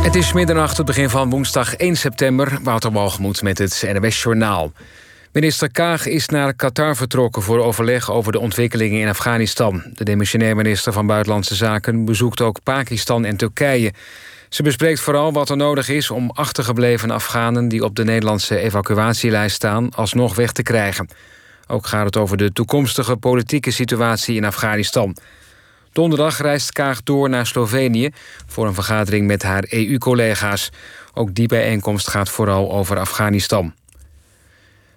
Het is middernacht, het begin van woensdag 1 september. Wouter Walgemoed met het NWS Journaal. Minister Kaag is naar Qatar vertrokken voor overleg over de ontwikkelingen in Afghanistan. De demissionair minister van Buitenlandse Zaken bezoekt ook Pakistan en Turkije. Ze bespreekt vooral wat er nodig is om achtergebleven Afghanen die op de Nederlandse evacuatielijst staan alsnog weg te krijgen. Ook gaat het over de toekomstige politieke situatie in Afghanistan. Donderdag reist Kaag door naar Slovenië voor een vergadering met haar EU-collega's. Ook die bijeenkomst gaat vooral over Afghanistan.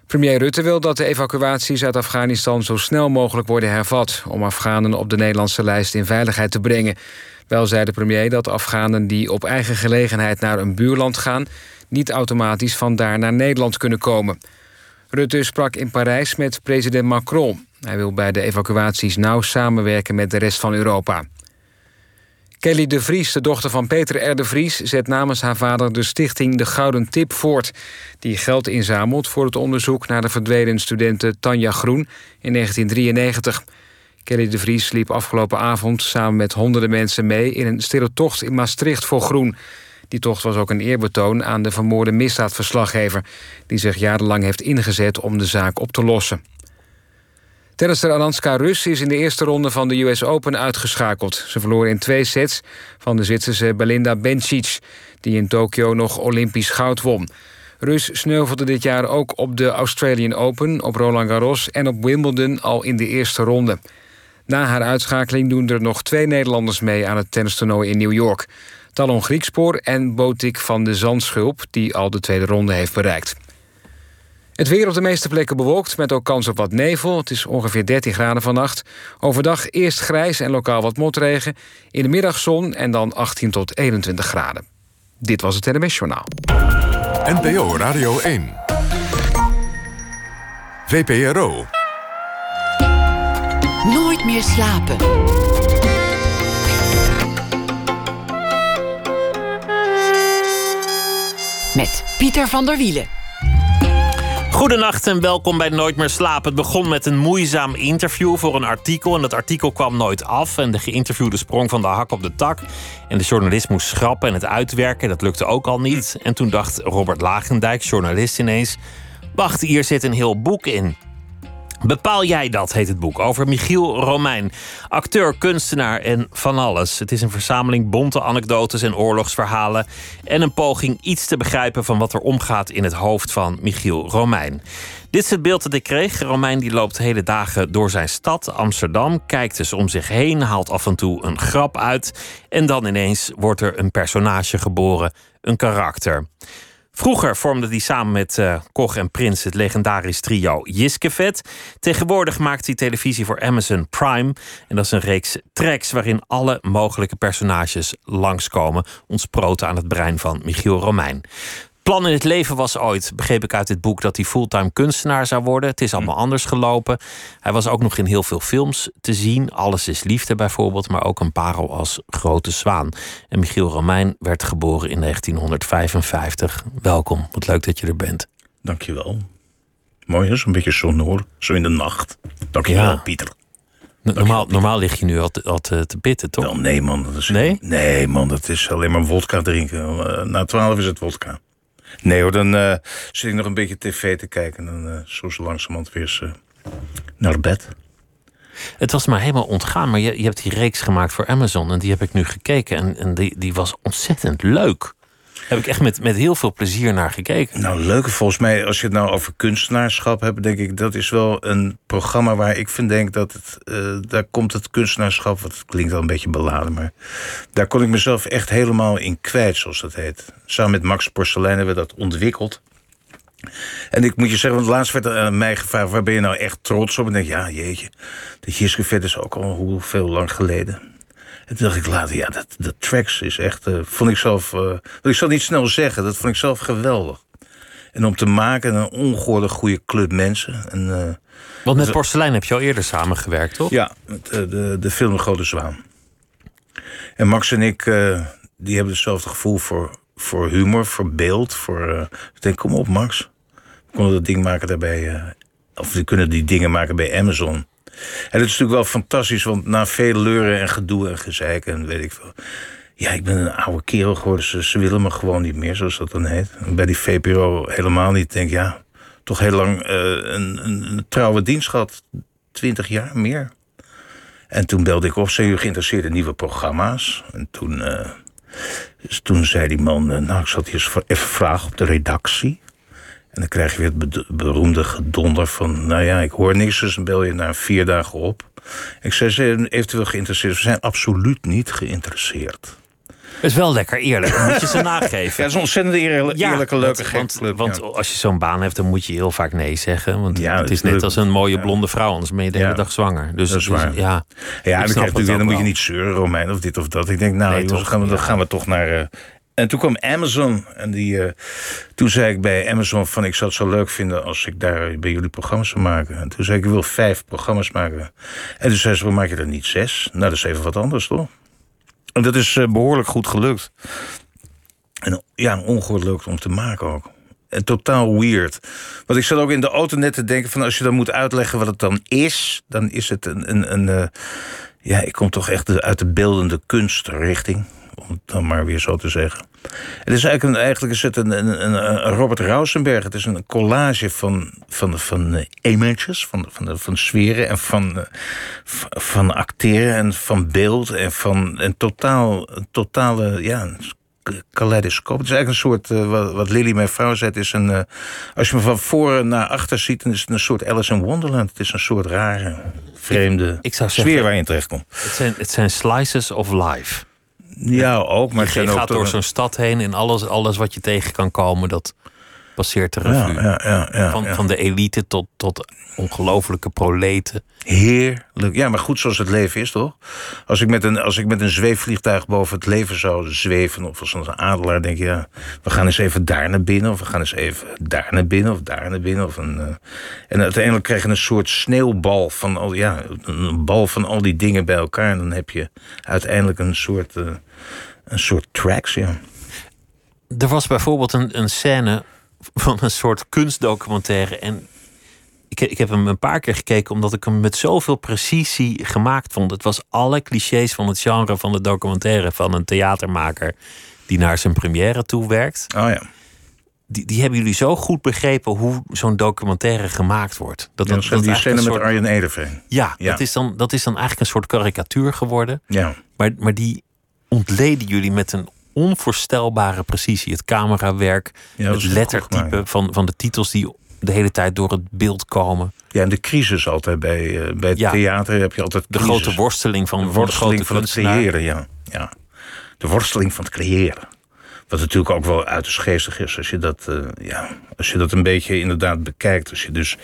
Premier Rutte wil dat de evacuaties uit Afghanistan zo snel mogelijk worden hervat om Afghanen op de Nederlandse lijst in veiligheid te brengen. Wel zei de premier dat Afghanen die op eigen gelegenheid naar een buurland gaan niet automatisch vandaar naar Nederland kunnen komen. Rutte sprak in Parijs met president Macron. Hij wil bij de evacuaties nauw samenwerken met de rest van Europa. Kelly de Vries, de dochter van Peter R. de Vries... zet namens haar vader de stichting De Gouden Tip voort... die geld inzamelt voor het onderzoek naar de verdwenen studenten Tanja Groen in 1993. Kelly de Vries liep afgelopen avond samen met honderden mensen mee... in een stille tocht in Maastricht voor Groen. Die tocht was ook een eerbetoon aan de vermoorde misdaadverslaggever... die zich jarenlang heeft ingezet om de zaak op te lossen. Tennisster Aranska Rus is in de eerste ronde van de US Open uitgeschakeld. Ze verloor in twee sets van de Zwitserse Belinda Bencic... die in Tokio nog Olympisch goud won. Rus sneuvelde dit jaar ook op de Australian Open, op Roland Garros... en op Wimbledon al in de eerste ronde. Na haar uitschakeling doen er nog twee Nederlanders mee... aan het tennistoernooi in New York. Talon Griekspoor en Botik van de Zandschulp... die al de tweede ronde heeft bereikt. Het weer op de meeste plekken bewolkt, met ook kans op wat nevel. Het is ongeveer 13 graden vannacht. Overdag eerst grijs en lokaal wat motregen. In de middag zon en dan 18 tot 21 graden. Dit was het NMS Journaal. NPO Radio 1. VPRO. Nooit meer slapen. Met Pieter van der Wielen. Goedenacht en welkom bij Nooit meer slapen. Het begon met een moeizaam interview voor een artikel. En dat artikel kwam nooit af. En de geïnterviewde sprong van de hak op de tak. En de journalist moest schrappen en het uitwerken. Dat lukte ook al niet. En toen dacht Robert Lagendijk, journalist ineens... Wacht, hier zit een heel boek in. Bepaal jij dat, heet het boek, over Michiel Romein. Acteur, kunstenaar en van alles. Het is een verzameling bonte anekdotes en oorlogsverhalen... en een poging iets te begrijpen van wat er omgaat in het hoofd van Michiel Romein. Dit is het beeld dat ik kreeg. Romein die loopt hele dagen door zijn stad, Amsterdam... kijkt dus om zich heen, haalt af en toe een grap uit... en dan ineens wordt er een personage geboren, een karakter... Vroeger vormde hij samen met uh, Koch en Prins het legendarisch trio Jiskevet. Tegenwoordig maakt hij televisie voor Amazon Prime. En dat is een reeks tracks waarin alle mogelijke personages langskomen. Ontsproten aan het brein van Michiel Romein plan in het leven was ooit, begreep ik uit dit boek, dat hij fulltime kunstenaar zou worden. Het is allemaal anders gelopen. Hij was ook nog in heel veel films te zien. Alles is liefde bijvoorbeeld, maar ook een parel als Grote Zwaan. En Michiel Romein werd geboren in 1955. Welkom, wat leuk dat je er bent. Dankjewel. Mooi is, een beetje sonor, zo in de nacht. Dankjewel, ja. Pieter. Normaal, normaal lig je nu al te, al te, te bitten, toch? Wel, nee, man. Dat is, nee? Nee, man, dat is alleen maar wodka drinken. Uh, na twaalf is het wodka. Nee hoor, dan uh, zit ik nog een beetje tv te kijken. En dan uh, zo zo langzamerhand weer uh, naar bed. Het was maar helemaal ontgaan. Maar je, je hebt die reeks gemaakt voor Amazon. En die heb ik nu gekeken. En, en die, die was ontzettend leuk heb ik echt met, met heel veel plezier naar gekeken. Nou, leuk. Volgens mij, als je het nou over kunstenaarschap hebt, denk ik dat is wel een programma waar ik vind denk dat het. Uh, daar komt het kunstenaarschap, wat klinkt al een beetje beladen, maar daar kon ik mezelf echt helemaal in kwijt, zoals dat heet. Samen met Max Porcelein hebben we dat ontwikkeld. En ik moet je zeggen, want laatst werd er aan mij gevraagd... waar ben je nou echt trots op? Ik denk, ja, jeetje, dat Jiskevet is ook al hoeveel lang geleden. En toen dacht ik later, ja, dat, dat tracks is echt, uh, vond ik zelf, uh, ik zal niet snel zeggen, dat vond ik zelf geweldig. En om te maken, een ongehoorde goede club mensen. En, uh, Want met Porselein heb je al eerder samengewerkt, toch? Ja, met de, de film Grote Zwaan. En Max en ik, die hebben hetzelfde gevoel voor, voor humor, voor beeld. Voor, ik denk, kom op Max. We konden dat ding maken daarbij, of we kunnen die dingen maken bij Amazon. En het is natuurlijk wel fantastisch, want na veel leuren en gedoe en gezeik en weet ik veel. Ja, ik ben een oude kerel geworden. Ze, willen me gewoon niet meer, zoals dat dan heet. Bij die VPRO helemaal niet. Ik denk, ja, toch heel lang uh, een, een, een, trouwe dienst gehad. Twintig jaar, meer. En toen belde ik op, zijn jullie geïnteresseerd in nieuwe programma's? En toen, uh, dus toen zei die man, uh, nou, ik zat hier even vragen op de redactie. En dan krijg je weer het beroemde gedonder van... nou ja, ik hoor niks, dus dan bel je na vier dagen op. Ik zei, ze eventueel geïnteresseerd? We zijn absoluut niet geïnteresseerd. Het is wel lekker eerlijk, moet je ze nageven. Ja, het is een ontzettend eerlijke, ja, leuke Want, want, want als je zo'n baan hebt, dan moet je heel vaak nee zeggen. Want ja, het is net als een mooie blonde vrouw, anders ben je de hele dag zwanger. Dus, dat is waar. Dus, ja, ja dan, krijg je, dan moet je niet zeuren, Romein, of dit of dat. Ik denk, nou, nee, jongens, gaan we, dan gaan we toch naar... Uh, en toen kwam Amazon. En die, uh, toen zei ik bij Amazon van ik zou het zo leuk vinden als ik daar bij jullie programma's zou maken. En toen zei ik, ik wil vijf programma's maken. En toen zei ze, waarom maak je er niet zes? Nou, dat is even wat anders, toch? En dat is uh, behoorlijk goed gelukt. En ja, ongehoord leuk om te maken ook. En totaal weird. Want ik zat ook in de auto net te denken van als je dan moet uitleggen wat het dan is, dan is het een, een, een uh, ja, ik kom toch echt uit de beeldende kunstrichting om het dan maar weer zo te zeggen. Het is eigenlijk, een, eigenlijk is het een, een, een, Robert Rausenberg. Het is een collage van, van, van uh, images, van, van, van sferen en van, uh, van acteren en van beeld en van een totaal, totale ja, kaleidoscoop. Het is eigenlijk een soort, uh, wat, wat Lily, mijn vrouw, zei, is een, als je me van voren naar achter ziet, dan is het een soort Alice in Wonderland. Het is een soort rare, vreemde ik, ik zou zeggen, sfeer waar je terecht komt. Het zijn, het zijn slices of life. Ja, ook. Maar je gaat door zo'n stad heen en alles, alles wat je tegen kan komen, dat passeert de revue. Ja, ja, ja, van, van de elite tot, tot ongelofelijke proleten. Heerlijk. Ja, maar goed zoals het leven is, toch? Als ik met een, als ik met een zweefvliegtuig boven het leven zou zweven... of als een adelaar, denk je... Ja, we gaan eens even daar naar binnen... of we gaan eens even daar naar binnen of daar naar binnen. Of een, uh... en uiteindelijk krijg je een soort sneeuwbal van al, ja, een bal van al die dingen bij elkaar. En dan heb je uiteindelijk een soort, uh, een soort tracks, ja. Er was bijvoorbeeld een, een scène van een soort kunstdocumentaire. En ik, ik heb hem een paar keer gekeken omdat ik hem met zoveel precisie gemaakt vond. Het was alle clichés van het genre van de documentaire van een theatermaker die naar zijn première toe werkt. Oh ja. Die, die hebben jullie zo goed begrepen hoe zo'n documentaire gemaakt wordt. Dat, ja, dat, dat die scène met Arjen Ederveen. Ja, ja, Dat, is dan, dat is dan eigenlijk een soort karikatuur geworden. Ja. Maar, maar die ontleden jullie met een onvoorstelbare precisie. Het camerawerk, het lettertype van, van de titels die de hele tijd door het beeld komen. Ja, en de crisis altijd bij, uh, bij het theater heb je altijd de grote worsteling van, de worsteling van, het creëren. Ja, ja, de worsteling van het creëren. Wat natuurlijk ook wel uiterst geestig is als je dat, uh, ja, als je dat een beetje inderdaad bekijkt. Als je dus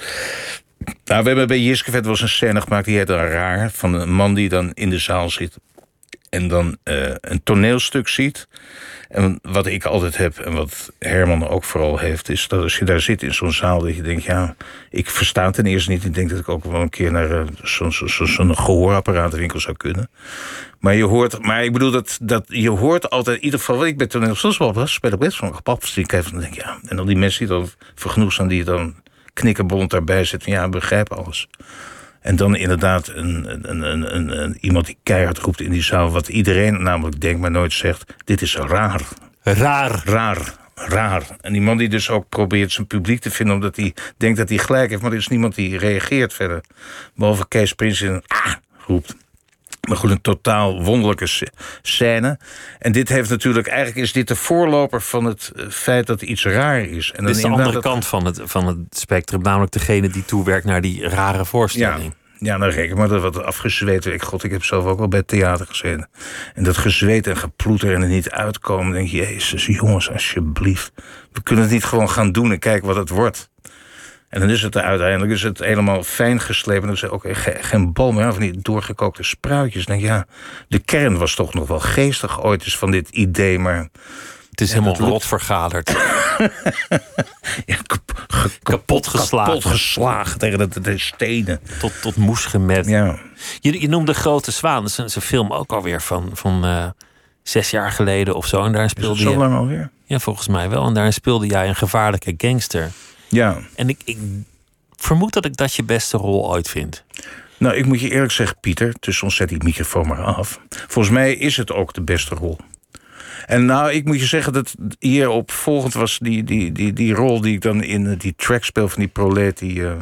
nou, we hebben bij Jiskevet wel eens een scène gemaakt die heet Raar. Van een man die dan in de zaal zit en dan uh, een toneelstuk ziet. En wat ik altijd heb en wat Herman ook vooral heeft, is dat als je daar zit in zo'n zaal, dat je denkt, ja, ik versta ten eerste niet. Ik denk dat ik ook wel een keer naar uh, zo'n zo, gehoorapparatenwinkel zou kunnen. Maar je hoort, maar ik bedoel dat, dat je hoort altijd, in ieder geval, ik bij toneel soms wel speel ik best van gepapstiek heeft. Dan denk ik, ja, en dan die mensen die dan vergenoegd die dan knikkerbond daarbij zitten, ja, begrijp alles. En dan inderdaad een, een, een, een, iemand die keihard roept in die zaal... wat iedereen namelijk denkt, maar nooit zegt... dit is raar. Raar. Raar. Raar. En die man die dus ook probeert zijn publiek te vinden... omdat hij denkt dat hij gelijk heeft... maar er is niemand die reageert verder. Behalve Kees Prins in ah, roept. Maar goed, een totaal wonderlijke scène. En dit heeft natuurlijk, eigenlijk is dit de voorloper van het eh, feit dat iets raar is. En dit is de andere kant van het, van het spectrum, namelijk degene die toewerkt naar die rare voorstelling. Ja, ja nou reken maar dat wat afgezweet. Ik, God, ik heb zelf ook wel bij het theater gezeten. En dat gezweet en geploeter en er niet uitkomen. denk je, jezus, jongens, alsjeblieft. We kunnen het niet gewoon gaan doen en kijken wat het wordt. En dan is het er uiteindelijk is het helemaal fijn geslepen. Dan is er ook geen bal meer van die doorgekookte spruitjes. Dan denk ja, de kern was toch nog wel geestig ooit eens van dit idee, maar... Het is helemaal rot vergaderd. ja, kapot geslagen. Kapot geslagen tegen de, de stenen. Tot, tot moes gemet. Ja. Je, je noemde Grote Zwaan. Dat is een, film ook alweer van, van uh, zes jaar geleden of zo. En daar speelde is zo lang alweer? Ja, volgens mij wel. En daar speelde jij een gevaarlijke gangster. Ja. En ik, ik vermoed dat ik dat je beste rol ooit vind. Nou, ik moet je eerlijk zeggen, Pieter, dus ons zet die microfoon maar af. Volgens mij is het ook de beste rol. En nou, ik moet je zeggen dat hier opvolgend was die, die, die, die rol die ik dan in eh, die track speel van die prolet, die, uh,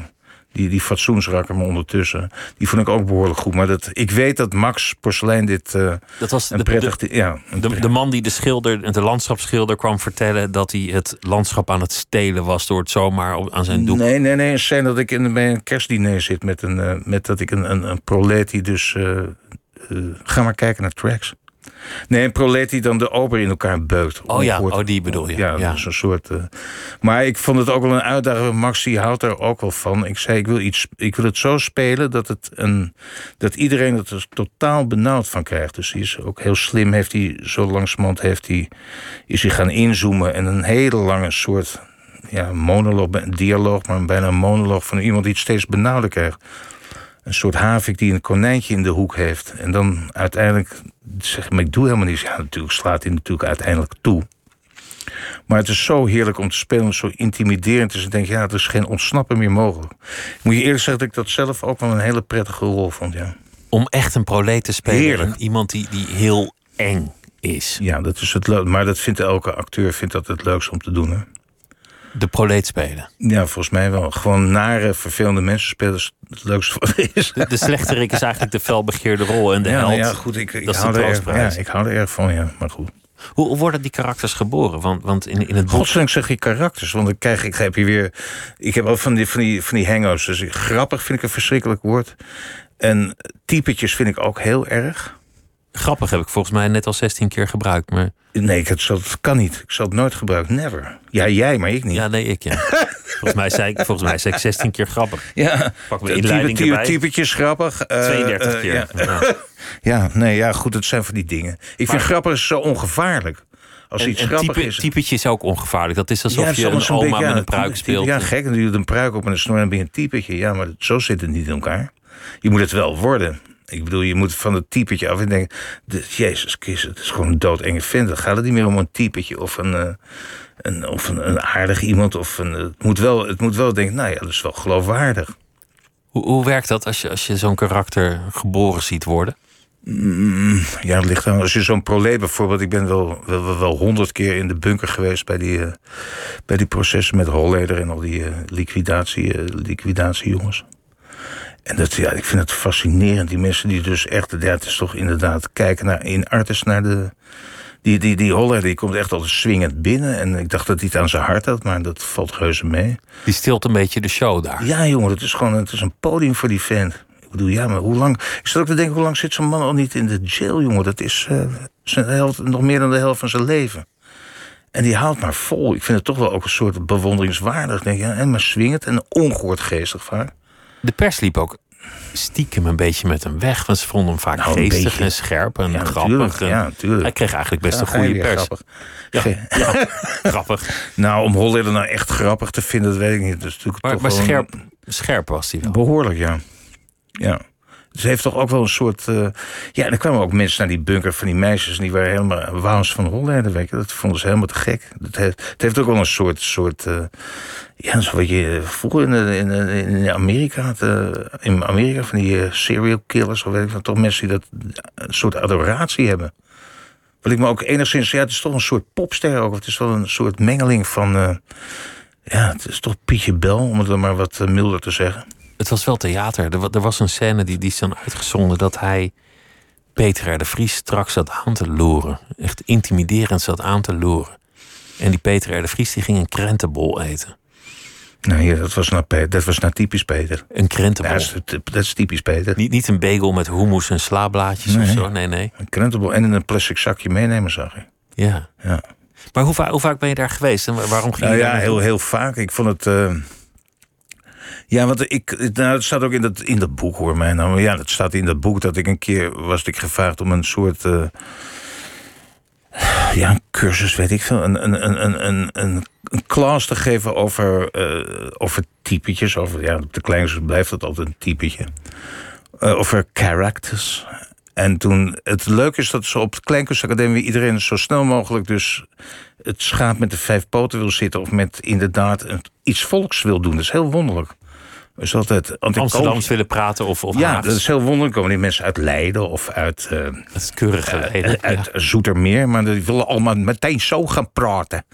die, die fatsoensrakker me ondertussen. Die vond ik ook behoorlijk goed. Maar dat, ik weet dat Max Porselein dit uh, dat was een de, prettig... de, ja, een de, de, man die de schilder, de landschapsschilder kwam vertellen... dat hij het landschap aan het stelen was door het zomaar op, aan zijn doek. Nee, nee, nee. Een scène dat ik in, bij een kerstdiner zit met, een, uh, met dat ik een, een, een prolet die dus... Uh, ga maar kijken naar tracks. Nee, een prolet die dan de ober in elkaar beukt. Oh ja, oh, die bedoel je. Ja, ja. Dus een soort. Uh... Maar ik vond het ook wel een uitdaging. Max die houdt er ook wel van. Ik zei, ik wil, iets, ik wil het zo spelen dat, het een, dat iedereen het er totaal benauwd van krijgt. Dus hij is ook heel slim. Heeft hij, zo langzamerhand heeft hij, is hij gaan inzoomen en een hele lange soort ja, monoloog, dialoog, maar bijna een monoloog van iemand die het steeds benauwder krijgt een soort havik die een konijntje in de hoek heeft. En dan uiteindelijk zeg maar ik doe helemaal niets. Ja, natuurlijk slaat hij natuurlijk uiteindelijk toe. Maar het is zo heerlijk om te spelen, zo intimiderend. Dus ik denk, ja, er is geen ontsnappen meer mogelijk. Ik moet je eerlijk zeggen dat ik dat zelf ook wel een hele prettige rol vond, ja. Om echt een proleet te spelen. Heerlijk. Iemand die, die heel eng is. Ja, dat is het leuk. Maar dat vindt elke acteur vindt dat het leukste om te doen, hè de proleet spelen. Ja, volgens mij wel. Gewoon nare, vervelende mensen spelen is het leukste wat er is. De, slechterik is eigenlijk de felbegeerde rol en de ja, held. Ja, goed, ik, ik, hou er erg, ja, ik hou er erg van, ja. Maar goed. Hoe, worden die karakters geboren? Want, want in, in het boek... Godzijdank zeg je karakters, want dan krijg ik, heb je weer... Ik heb ook van die, van die, van die hang-outs. Dus grappig vind ik een verschrikkelijk woord. En typetjes vind ik ook heel erg. Grappig heb ik volgens mij net al 16 keer gebruikt. Maar... Nee, het, het kan niet. Ik zal het nooit gebruiken. Never. Ja, jij, maar ik niet. Ja, nee, ik ja. volgens, mij zei ik, volgens mij zei ik 16 keer grappig. Ja. Pak me inleiding type, erbij. Typetjes grappig. Uh, 32 uh, keer. Ja. Ja. ja. nee, ja, goed. Het zijn van die dingen. Ik maar, vind grappig zo ongevaarlijk. Als en, iets en grappig type, is. Typetje is ook ongevaarlijk. Dat is alsof ja, je een oma beetje, met een pruik speelt. Ja, gek. En je een pruik op en een snor en ben je een typetje. Ja, maar zo zit het niet in elkaar. Je moet het wel worden. Ik bedoel, je moet van het typetje af en denken... Jezus Christus, het is gewoon een doodenge vent. Dan gaat het niet meer om een typetje of een, uh, een, of een, een, aardig iemand. Of een, het, moet wel, het moet wel denken, nou ja, dat is wel geloofwaardig. Hoe, hoe werkt dat als je, als je zo'n karakter geboren ziet worden? Mm, ja, het ligt aan. Als je zo'n prolet bijvoorbeeld... Ik ben wel wel honderd keer in de bunker geweest... bij die, uh, bij die processen met Holleder en al die uh, liquidatie, uh, liquidatiejongens. En dat, ja, ik vind het fascinerend. Die mensen die dus echt... Ja, het is toch inderdaad kijken naar, in artis naar de... Die, die, die Holler die komt echt altijd swingend binnen. En ik dacht dat hij het aan zijn hart had, maar dat valt reuze mee. Die stilt een beetje de show daar. Ja, jongen, het is gewoon het is een podium voor die vent. Ik bedoel, ja, maar hoe lang... Ik zat ook te denken, hoe lang zit zo'n man al niet in de jail, jongen? Dat is uh, zijn helft, nog meer dan de helft van zijn leven. En die houdt maar vol. Ik vind het toch wel ook een soort bewonderingswaardig. Denk, ja, en maar swingend en ongehoord geestig vaak. De pers liep ook stiekem een beetje met hem weg. Want ze vonden hem vaak Nou, geestig en scherp en Ja, grappig. natuurlijk, En ja, natuurlijk. Hij kreeg eigenlijk best Ja, een goede pers. grappig. Ja, grappig. Nou, om Holleder nou echt grappig te vinden, dat weet ik niet. Dat is natuurlijk Maar, toch maar een- scherp, scherp was hij wel. Behoorlijk, ja. Ja. Ze heeft toch ook wel een soort. eh, ja, er kwamen ook mensen naar die bunker van die meisjes. En die waren helemaal waans van je. Dat vonden ze helemaal te gek. Dat heeft, het heeft ook wel een soort. soort eh, ja, zo wat je vroeger in, de- in, in Amerika eh, in Amerika van die eh, serial killers. Of weet ik wat. Toch mensen die dat. een soort adoratie hebben. Wat ik me ook enigszins. Ja, het is toch een soort popster ook. Het is wel een soort mengeling van. eh, ja, het is toch Pietje Bel, om het dan maar wat eh, milder te zeggen. Het was wel theater. Er, wa- er was een scène die, die is dan uitgezonden dat hij Peter de Vries straks zat aan te loeren. Echt intimiderend zat aan te loeren. En die Peter R. de Vries die ging een krentenbol eten. Nou, ja, dat, was nou, dat was nou typisch Peter. Een krentenbol. Ja, dat, is, dat is typisch Peter. Niet, niet een bagel met hummus en slablaadjes of Nee. zo. Nee, nee. Een krentenbol en in een plastic zakje meenemen, zag ik. Ja. Ja. Maar hoe, va- hoe vaak ben je daar geweest en wa- waarom ging Nou je ja, heel, heel vaak. Ik vond het... eh, Ja, want ik, nou, het staat ook in dat, in dat boek, hoor mij. Nou, ja, het staat in dat boek dat ik een keer was ik gevraagd om een soort... eh, ja, een cursus, weet ik veel. Een, een, een, een, een, een, klas te geven over, eh, over typetjes. Over, ja, op de kleinste blijft dat altijd een typetje. Eh, over characters. En toen, het leuke is dat ze op de Kleinkunstacademie iedereen zo snel mogelijk dus het schaap met de vijf poten wil zitten of met inderdaad iets volks wil doen. Dat is heel wonderlijk. Is altijd... Amsterdams kom- willen praten of, of Ja, dat is heel wonderlijk. komen die mensen uit Leiden of uit, eh, Dat is keurige Leiden. uit Zoetermeer. Maar die willen allemaal meteen zo gaan praten.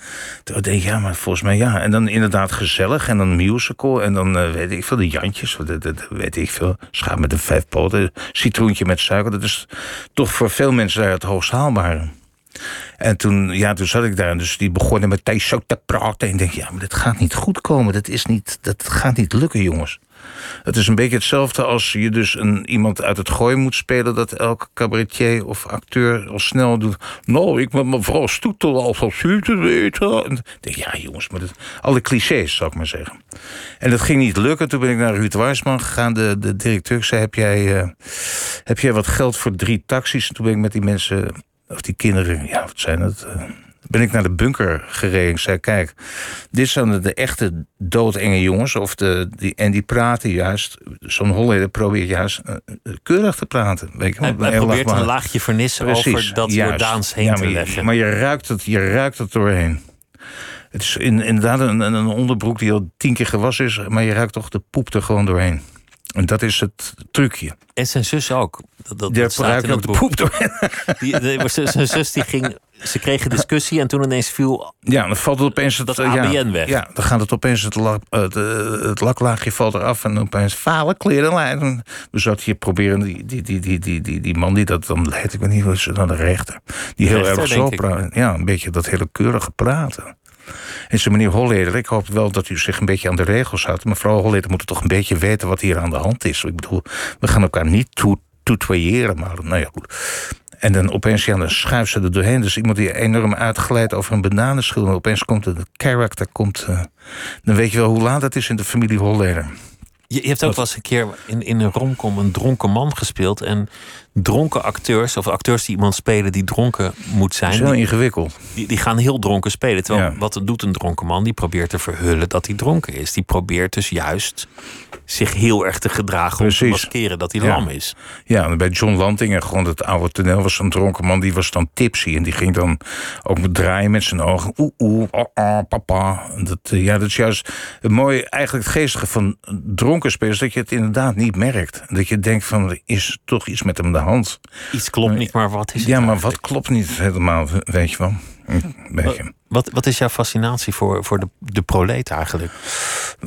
Toen denk ik, ja, maar volgens mij ja. En dan inderdaad gezellig. En dan musical. En dan eh, weet ik veel, de Jantjes. Dat, dat, dat weet ik veel. Schaap met de vijf poten. Citroentje met suiker. Dat is toch voor veel mensen daar het hoogst haalbare. En toen, ja, toen zat ik daar dus die begonnen meteen zo te praten. En ik denk, ja, maar dit gaat niet goed komen. Dat, is niet, dat gaat niet lukken, jongens. Het is een beetje hetzelfde als je dus een, iemand uit het gooi moet spelen... dat elke cabaretier of acteur al snel doet... nou, ik met mevrouw Stoetel al van te weten. En denk, ja, jongens, maar dat, alle clichés, zou ik maar zeggen. En dat ging niet lukken. Toen ben ik naar Ruud Waarsman gegaan, de, de directeur. Zei, heb jij, eh, heb jij wat geld voor drie taxis? En toen ben ik met die mensen, of die kinderen... ja, wat zijn het... eh, ben ik naar de bunker gereden. Ik zei, kijk, dit zijn de, de echte doodenge jongens. Of de, die, en die praten juist, zo'n Hollander probeert juist eh, eh, keurig te praten. Weet je, Hij, probeert een laagje vernis over dat juist. Jordaans heen Ja, te je- leggen. Maar je ruikt het, je ruikt het doorheen. Het is in, inderdaad een een onderbroek die al tien keer gewassen is... maar je ruikt toch de poep er gewoon doorheen. En dat is het trucje. En zijn zus ook. Dat, dat, Je dat ook de poep doorheen. Die, de- zijn zus die ging... Ze kregen discussie en toen ineens viel... Ja, dan valt het opeens het Dat eh, ja, ABN weg. Ja, dan gaat het opeens het, lak, het, eh, het laklaagje valt eraf en opeens falen kleren. We zaten hier proberen die, die, die, die, die, die, die man die dat dan leidt, ik weet niet dan de rechter, die heel Rechter, erg zo praat. Ja, een beetje dat hele keurige praten. En ze meneer Holleder, ik hoop wel dat u zich een beetje aan de regels houdt. Mevrouw Holleder moet toch een beetje weten wat hier aan de hand is. Ik bedoel, we gaan elkaar niet toe, toetoyeren, maar nou ja, goed. En dan opeens, ja, dan schuift ze er doorheen. Dus iemand die enorm uitglijdt over een bananenschil. En opeens komt het character, komt... eh, dan weet je wel hoe laat het is in de familie Holleder. Je, je hebt ook wel eens een keer in, in een romcom een dronken man gespeeld. En dronken acteurs, of acteurs die iemand spelen die dronken moet Dat zijn... is die, ingewikkeld. die, die gaan heel dronken spelen. Terwijl Ja. wat doet een dronken man? Die probeert te verhullen dat hij dronken is. Die probeert dus juist zich heel erg te gedragen... om te maskeren dat hij Ja. lam is. Ja, en bij John Lanting, en gewoon het oude toneel, was zo'n dronken man, die was dan tipsy. En die ging dan ook draaien met zijn ogen. Oeh, oeh, oh, oh, papa. Dat, eh, ja, dat is juist het mooie, eigenlijk het geestige van dronken spelers, dat je het inderdaad niet merkt. Dat je denkt van, er is toch iets met hem de hand. Iets klopt niet, maar wat is het Ja, maar eigenlijk? wat klopt niet helemaal, weet je wel. Hm, je. Wat, wat is jouw fascinatie voor, voor de, de proleet eigenlijk?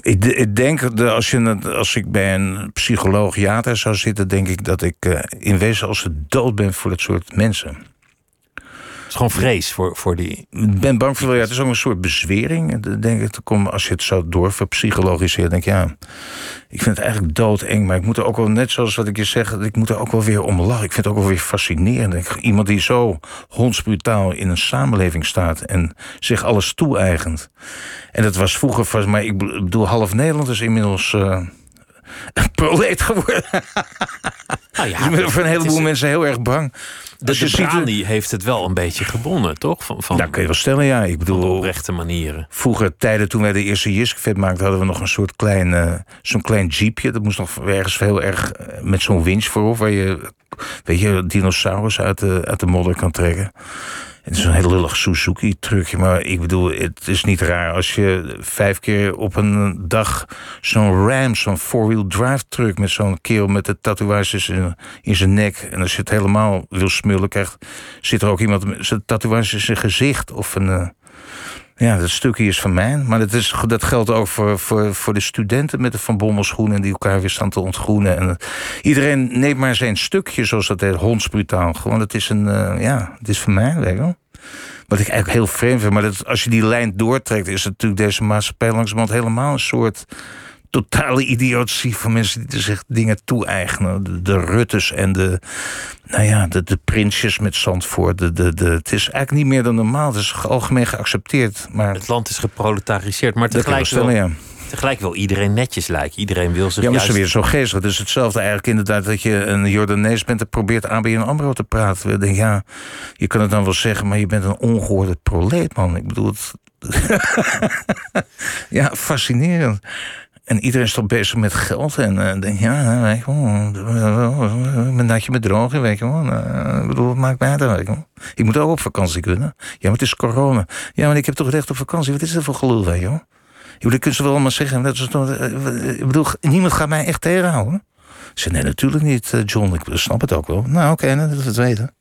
Ik, ik denk dat als, je, het- als ik bij een psycholoog jater zou zitten, denk ik dat ik eh, in wezen als de dood ben voor dat soort mensen. Het is gewoon vrees voor, voor die... Ik ben bang voor, ja, het is ook een soort bezwering. Denk ik, kom, als je het zo doorverpsychologiseert, denk ik, ja, ik vind het eigenlijk doodeng. Maar ik moet er ook wel, net zoals wat ik je zeg, ik moet er ook wel weer om lachen. Ik vind het ook wel weer fascinerend. Ik- Iemand die zo hondsbrutaal in een samenleving staat en zich alles toe-eigent. En dat was vroeger vast, maar ik bedoel, half Nederland is inmiddels. eh proleet geworden. Nou ja, voor een heleboel is- mensen heel erg bang. De, je de ziet- brani heeft het wel een beetje gewonnen, toch? Van, van, Dat kun je wel stellen, ja. Ik de bedoel, oprechte manieren. Vroeger, tijden toen wij de eerste Jiskefit maakten, hadden we nog een soort klein, eh, zo'n klein jeepje. Dat moest nog ergens heel erg eh, met zo'n winch voorop, waar je, weet je, dinosaurus uit de, uit de modder kan trekken. Het is een heel lullig Suzuki-trucje, maar ik bedoel, het is niet raar als je vijf keer op een dag zo'n Ram, zo'n four-wheel drive truck met zo'n kerel met de tatoeages in, in zijn nek. En als je het helemaal wil smullen krijgt, zit er ook iemand met zijn tatoeages in zijn gezicht of een. eh, ja, dat stukje is van mij. Maar dat, is, dat geldt ook voor, voor, voor de studenten met de Van Bommel schoenen... die elkaar weer staan te ontgroenen. En, iedereen neemt maar zijn stukje, zoals dat heet, hondsbrutaal. Gewoon, het is een, eh, ja, het is van mij, weet je wel. Wat ik eigenlijk heel vreemd vind. Maar dat, als je die lijn doortrekt, is natuurlijk deze maatschappij langzamerhand helemaal een soort totale idiotie van mensen die zich dingen toe-eigenen. De, de Ruttes en de, nou ja, de, de prinsjes met Zandvoort. De, de, de, het is eigenlijk niet meer dan normaal. Het is algemeen geaccepteerd. Maar Het land is geproletariseerd, maar tegelijk wel ja. tegelijk wil iedereen netjes lijken. Iedereen wil zich Ja, maar juist... ze weer zo geestig. Het is hetzelfde eigenlijk inderdaad dat je een Jordanees bent en probeert ABN AMRO te praten. Ik denk, ja, je kan het dan wel zeggen, maar je bent een ongehoorde proleet, man. Ik bedoel, het... ja, fascinerend. En iedereen is toch bezig met geld. En eh denk, ja, weet je wel, ik ben natje bedrogen, weet je wel. Eh, ik bedoel, wat maakt mij uit. Ik moet ook op vakantie kunnen. Ja, maar het is corona. Ja, maar ik heb toch recht op vakantie. Wat is dat voor gelul, weet je wel? Jullie kunnen ze wel allemaal zeggen. Dat is, toch- eh, ik bedoel, niemand gaat mij echt tegenhouden. Ik zei, nee, natuurlijk niet, eh, John. Ik snap het ook wel. Nou, oké, nou, dat we het weten.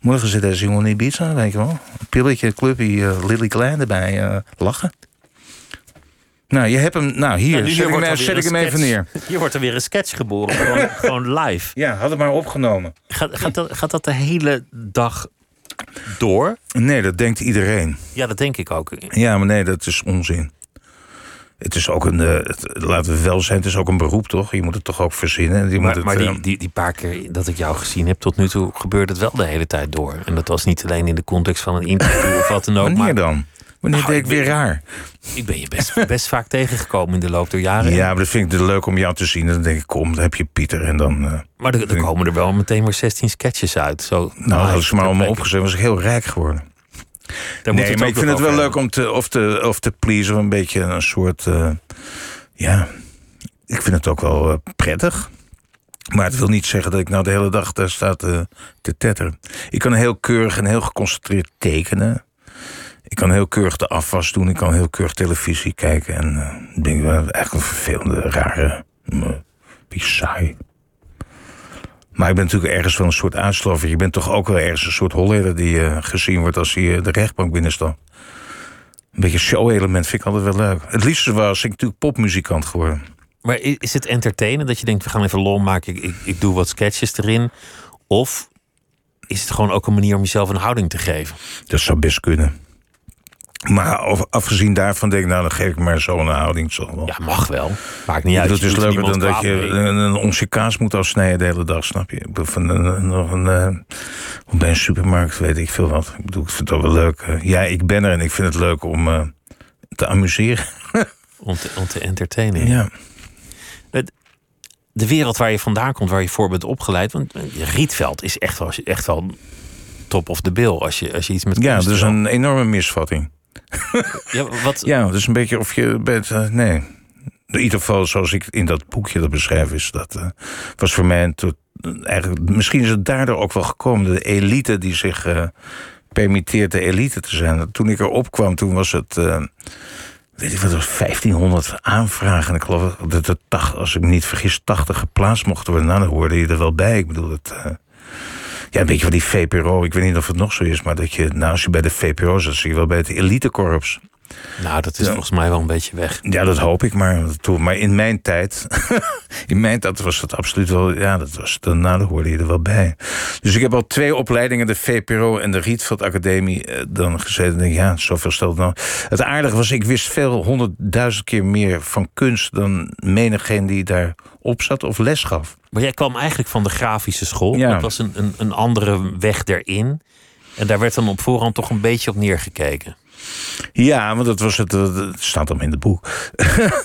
Morgen zit deze jongen in Ibiza, weet je wel. Een pilletje, clubje, eh, Lily Klein erbij, eh, lachen. Nou, je hebt hem... Nou, hier, Nou, zet, ik wordt hem, er weer zet ik een hem even sketch. neer. Hier wordt er weer een sketch geboren, gewoon, gewoon live. Ja, had het maar opgenomen. Gaat, gaat, dat, gaat dat de hele dag door? Nee, dat denkt iedereen. Ja, dat denk ik ook. Ja, maar nee, dat is onzin. Het is ook een, eh, het- laten we wel zijn, het is ook een beroep, toch? Je moet het toch ook verzinnen. en Je moet Maar, het, maar eh, die, die, die paar keer dat ik jou gezien heb tot nu toe, gebeurde het wel de hele tijd door. En dat was niet alleen in de context van een interview of wat dan ook. wanneer Maar dan? Wanneer Nou, deed ik ik weer raar? ik ben je best, best vaak tegengekomen in de loop der jaren. Ja, maar dat vind ik leuk om jou te zien. Dan denk ik, kom, dan heb je Pieter. En dan, eh, Maar er, er komen er wel meteen weer 16 sketches uit. Zo, nou, ik ze maar allemaal plekke. opgezet, was ik heel rijk geworden. Daar nee, maar ik vind het wel leuk om te, of te, of te pleasen, een beetje een soort, eh, ja, ik vind het ook wel eh, prettig. Maar het wil niet zeggen dat ik nou de hele dag daar sta te, te tetteren. Ik kan heel keurig en heel geconcentreerd tekenen. Ik kan heel keurig de afwas doen. Ik kan heel keurig televisie kijken. En ik denk wel eigenlijk een vervelende, rare, beetje saai. Maar ik ben natuurlijk ergens wel een soort uitslover. Je bent toch ook wel ergens een soort Hollander die eh, gezien wordt als hij de rechtbank binnenstapt. Een beetje show-element vind ik altijd wel leuk. Het liefste was ik natuurlijk popmuzikant geworden. Maar is het entertainen dat je denkt, we gaan even lol maken, ik, ik, ik doe wat sketches erin? Of is het gewoon ook een manier om jezelf een houding te geven? Dat zou best kunnen. Maar af- afgezien daarvan denk ik, nou dan geef ik maar zo een houding. Zo wel. Ja, mag wel. Maakt niet uit. dat is er leuker dan dat je mee. een, een onsje kaas moet afsnijden de hele dag, snap je? Van een, nog een, eh, of bij een supermarkt, weet ik veel wat. Ik bedoel, ik vind het wel leuk. eh, ja, ik ben er en ik vind het leuk om eh, te amuseren. Om te, om te entertainen. Ja. De wereld waar je vandaan komt, waar je voor bent opgeleid. Want Rietveld is echt wel, echt wel top of the bill als je, als je iets met ja, dat is een enorme misvatting. Ja, wat, Ja, is een beetje of je bent. eh, nee. In ieder geval, zoals ik in dat boekje dat beschrijf, is dat eh, was voor mij tot, eigenlijk. Misschien is het daardoor ook wel gekomen. De elite die zich eh, permitteert de elite te zijn. Toen ik erop kwam, toen was het. weet ik wat, het was 1500 aanvragen. En ik geloof dat er, als ik me niet vergis, 80 geplaatst mochten worden. Nou, dan hoorde je er wel bij. Ik bedoel, het. Ja, een beetje van die VPRO. Ik weet niet of het nog zo is, maar dat je, nou, als je bij de VPRO zit, zie je wel bij het elitekorps. Nou, dat is Ja. volgens mij wel een beetje weg. Ja, dat hoop ik maar. Toen- Maar in mijn tijd, in mijn tijd was dat absoluut wel, ja, dat was, dan, nou, hoorde je er wel bij. Dus ik heb al twee opleidingen, de VPRO en de Rietveld Academie, eh, dan gezeten. En denk, ja, zoveel stelt nou. Het aardige was, ik wist veel, honderdduizend keer meer van kunst dan menigeen die daar op zat of les gaf. Maar jij kwam eigenlijk van de grafische school. Ja. Dat was een, een, een andere weg erin. En daar werd dan op voorhand toch een beetje op neergekeken. Ja, want dat was het, staat dan in het boek.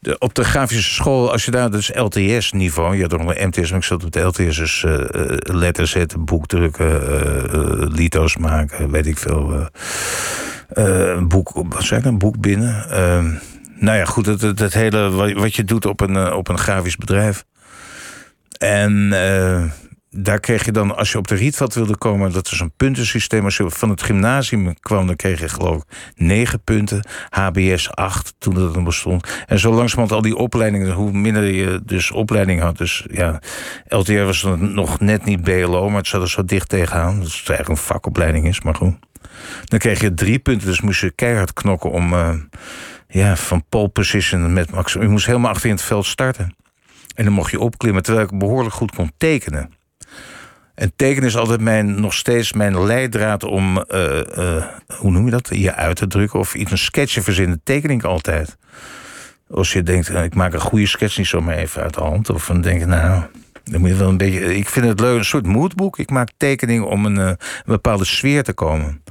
De, op de grafische school, als je daar, dat is LTS-niveau. Je had nog een MTS, maar ik zat op de LTS, dus eh, eh, letters zetten, boekdrukken, eh, eh, lito's maken, weet ik veel. een boek, wat zei ik, een boek binnen. Eh, nou ja, goed, het, het, hele wat, je doet op een, op een grafisch bedrijf. En daar kreeg je dan, als je op de Rietveld wilde komen, dat is een puntensysteem. Als je van het gymnasium kwam, dan kreeg je geloof ik negen punten. HBS 8, toen dat nog bestond. En zo langzamerhand al die opleidingen, hoe minder je dus opleiding had. Dus ja, LTR was nog net niet BLO, maar het zat er zo dicht tegenaan. Dat het eigenlijk een vakopleiding is, maar goed. Dan kreeg je drie punten, dus moest je keihard knokken om eh, ja, van pole position met max. Je moest helemaal achter in het veld starten. En dan mocht je opklimmen, terwijl ik behoorlijk goed kon tekenen. En tekenen is altijd mijn, nog steeds mijn leidraad om, eh, eh, hoe noem je dat? Je uit te drukken of iets, een sketchje verzinnen. Teken ik altijd. Als je denkt, eh, ik maak een goede sketch niet zomaar even uit de hand. Of dan denk je, nou, dan moet je wel een beetje. Ik vind het leuk, een soort moodboek. Ik maak tekeningen om een, een bepaalde sfeer te komen.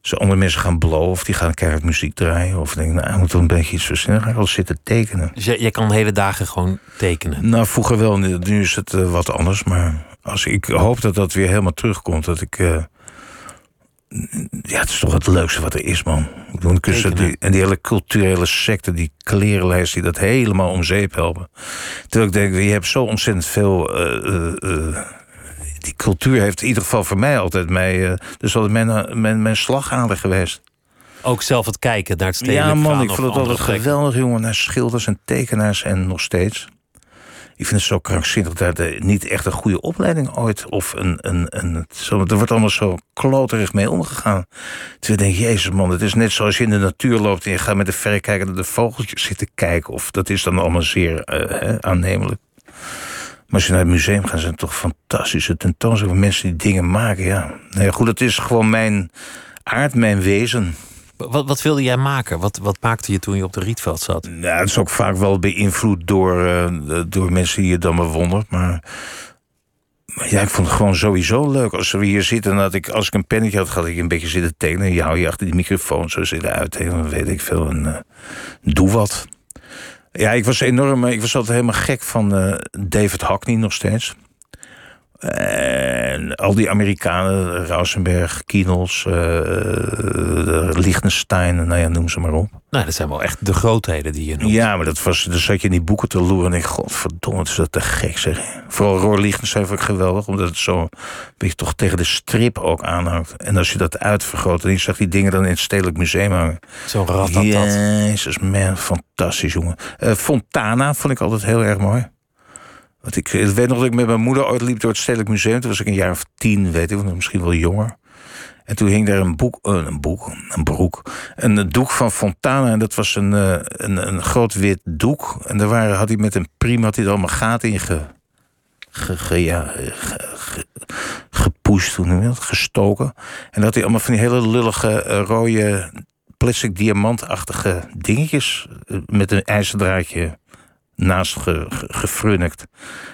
Zo andere mensen gaan blowen of die gaan keihard muziek draaien. Of denk nou, ik moet wel een beetje iets verzinnen. Dan ga ik wel zitten tekenen. Dus jij, jij kan hele dagen gewoon tekenen. Nou, vroeger wel. Nu is het wat anders. Maar als, ik hoop dat dat weer helemaal terugkomt. Dat ik... eh, ja, het is toch het leukste wat er is, man. Ik kussen, die, en die hele culturele secte, die klerenlijst... die dat helemaal om zeep helpen. Terwijl ik denk, je hebt zo ontzettend veel... eh, eh, die cultuur heeft in ieder geval voor mij altijd mij... dus altijd mijn, mijn, mijn slagader geweest. Ook zelf het kijken naar het stedelijk Ja, man, ik vond het altijd geweldig, jongen. Naar schilders en tekenaars en nog steeds. Ik vind het zo krankzinnig dat er niet echt een goede opleiding ooit... of een... een, een zo, er wordt allemaal zo kloterig mee omgegaan. Terwijl ik denk, jezus man, het is net zoals je in de natuur loopt... en je gaat met de verrekijker naar de vogeltjes zitten kijken... of dat is dan allemaal zeer eh, hè, aannemelijk. Maar als je naar het museum gaat, zijn het toch fantastische tentoonstellingen... van mensen die dingen maken, ja. Nee, goed, het is gewoon mijn aard, mijn wezen... Wat, wat wilde jij maken? Wat, wat maakte je toen je op de Rietveld zat? Ja, het is ook vaak wel beïnvloed door, eh, door mensen die je dan bewondert. Maar, ja, ik vond het gewoon sowieso leuk. Als we hier zitten en dat ik, als ik een pennetje had, had ik een beetje zitten tekenen. Je hou je achter die microfoon zo zitten. Dan weet ik veel. En, eh, doe wat. Ja, ik was enorm. Ik was altijd helemaal gek van eh, David Hockney nog steeds. En al die Amerikanen, Rausenberg, Kienels, uh, Liechtenstein, nou ja, noem ze maar op. Nou, dat zijn wel echt de grootheden die je noemt. Ja, maar dat was, dan zat je in die boeken te loeren en ik, godverdomme, is dat te gek zeg. Vooral Roor Liechtenstein vond ik geweldig, omdat het zo een beetje toch tegen de strip ook aanhangt. En als je dat uitvergroot en je zag die dingen dan in het Stedelijk Museum hangen. Zo'n rat Jezus, man, fantastisch jongen. Uh, Fontana vond ik altijd heel erg mooi. Want ik, weet nog dat ik met mijn moeder ooit liep door het Stedelijk Museum. Toen was ik een jaar of tien, weet ik, misschien wel jonger. En toen hing daar een boek, uh, een boek, een broek, een doek van Fontana. En dat was een, uh, een, een groot wit doek. En daar waren, had hij met een priem had hij allemaal gaten in ge, ge, ge, ja, ge, ge, gepusht, hoe noem je dat, gestoken. En dat had hij allemaal van die hele lullige uh, rode plastic diamantachtige dingetjes met een ijzerdraadje naast ge, ge, gefrunnikt.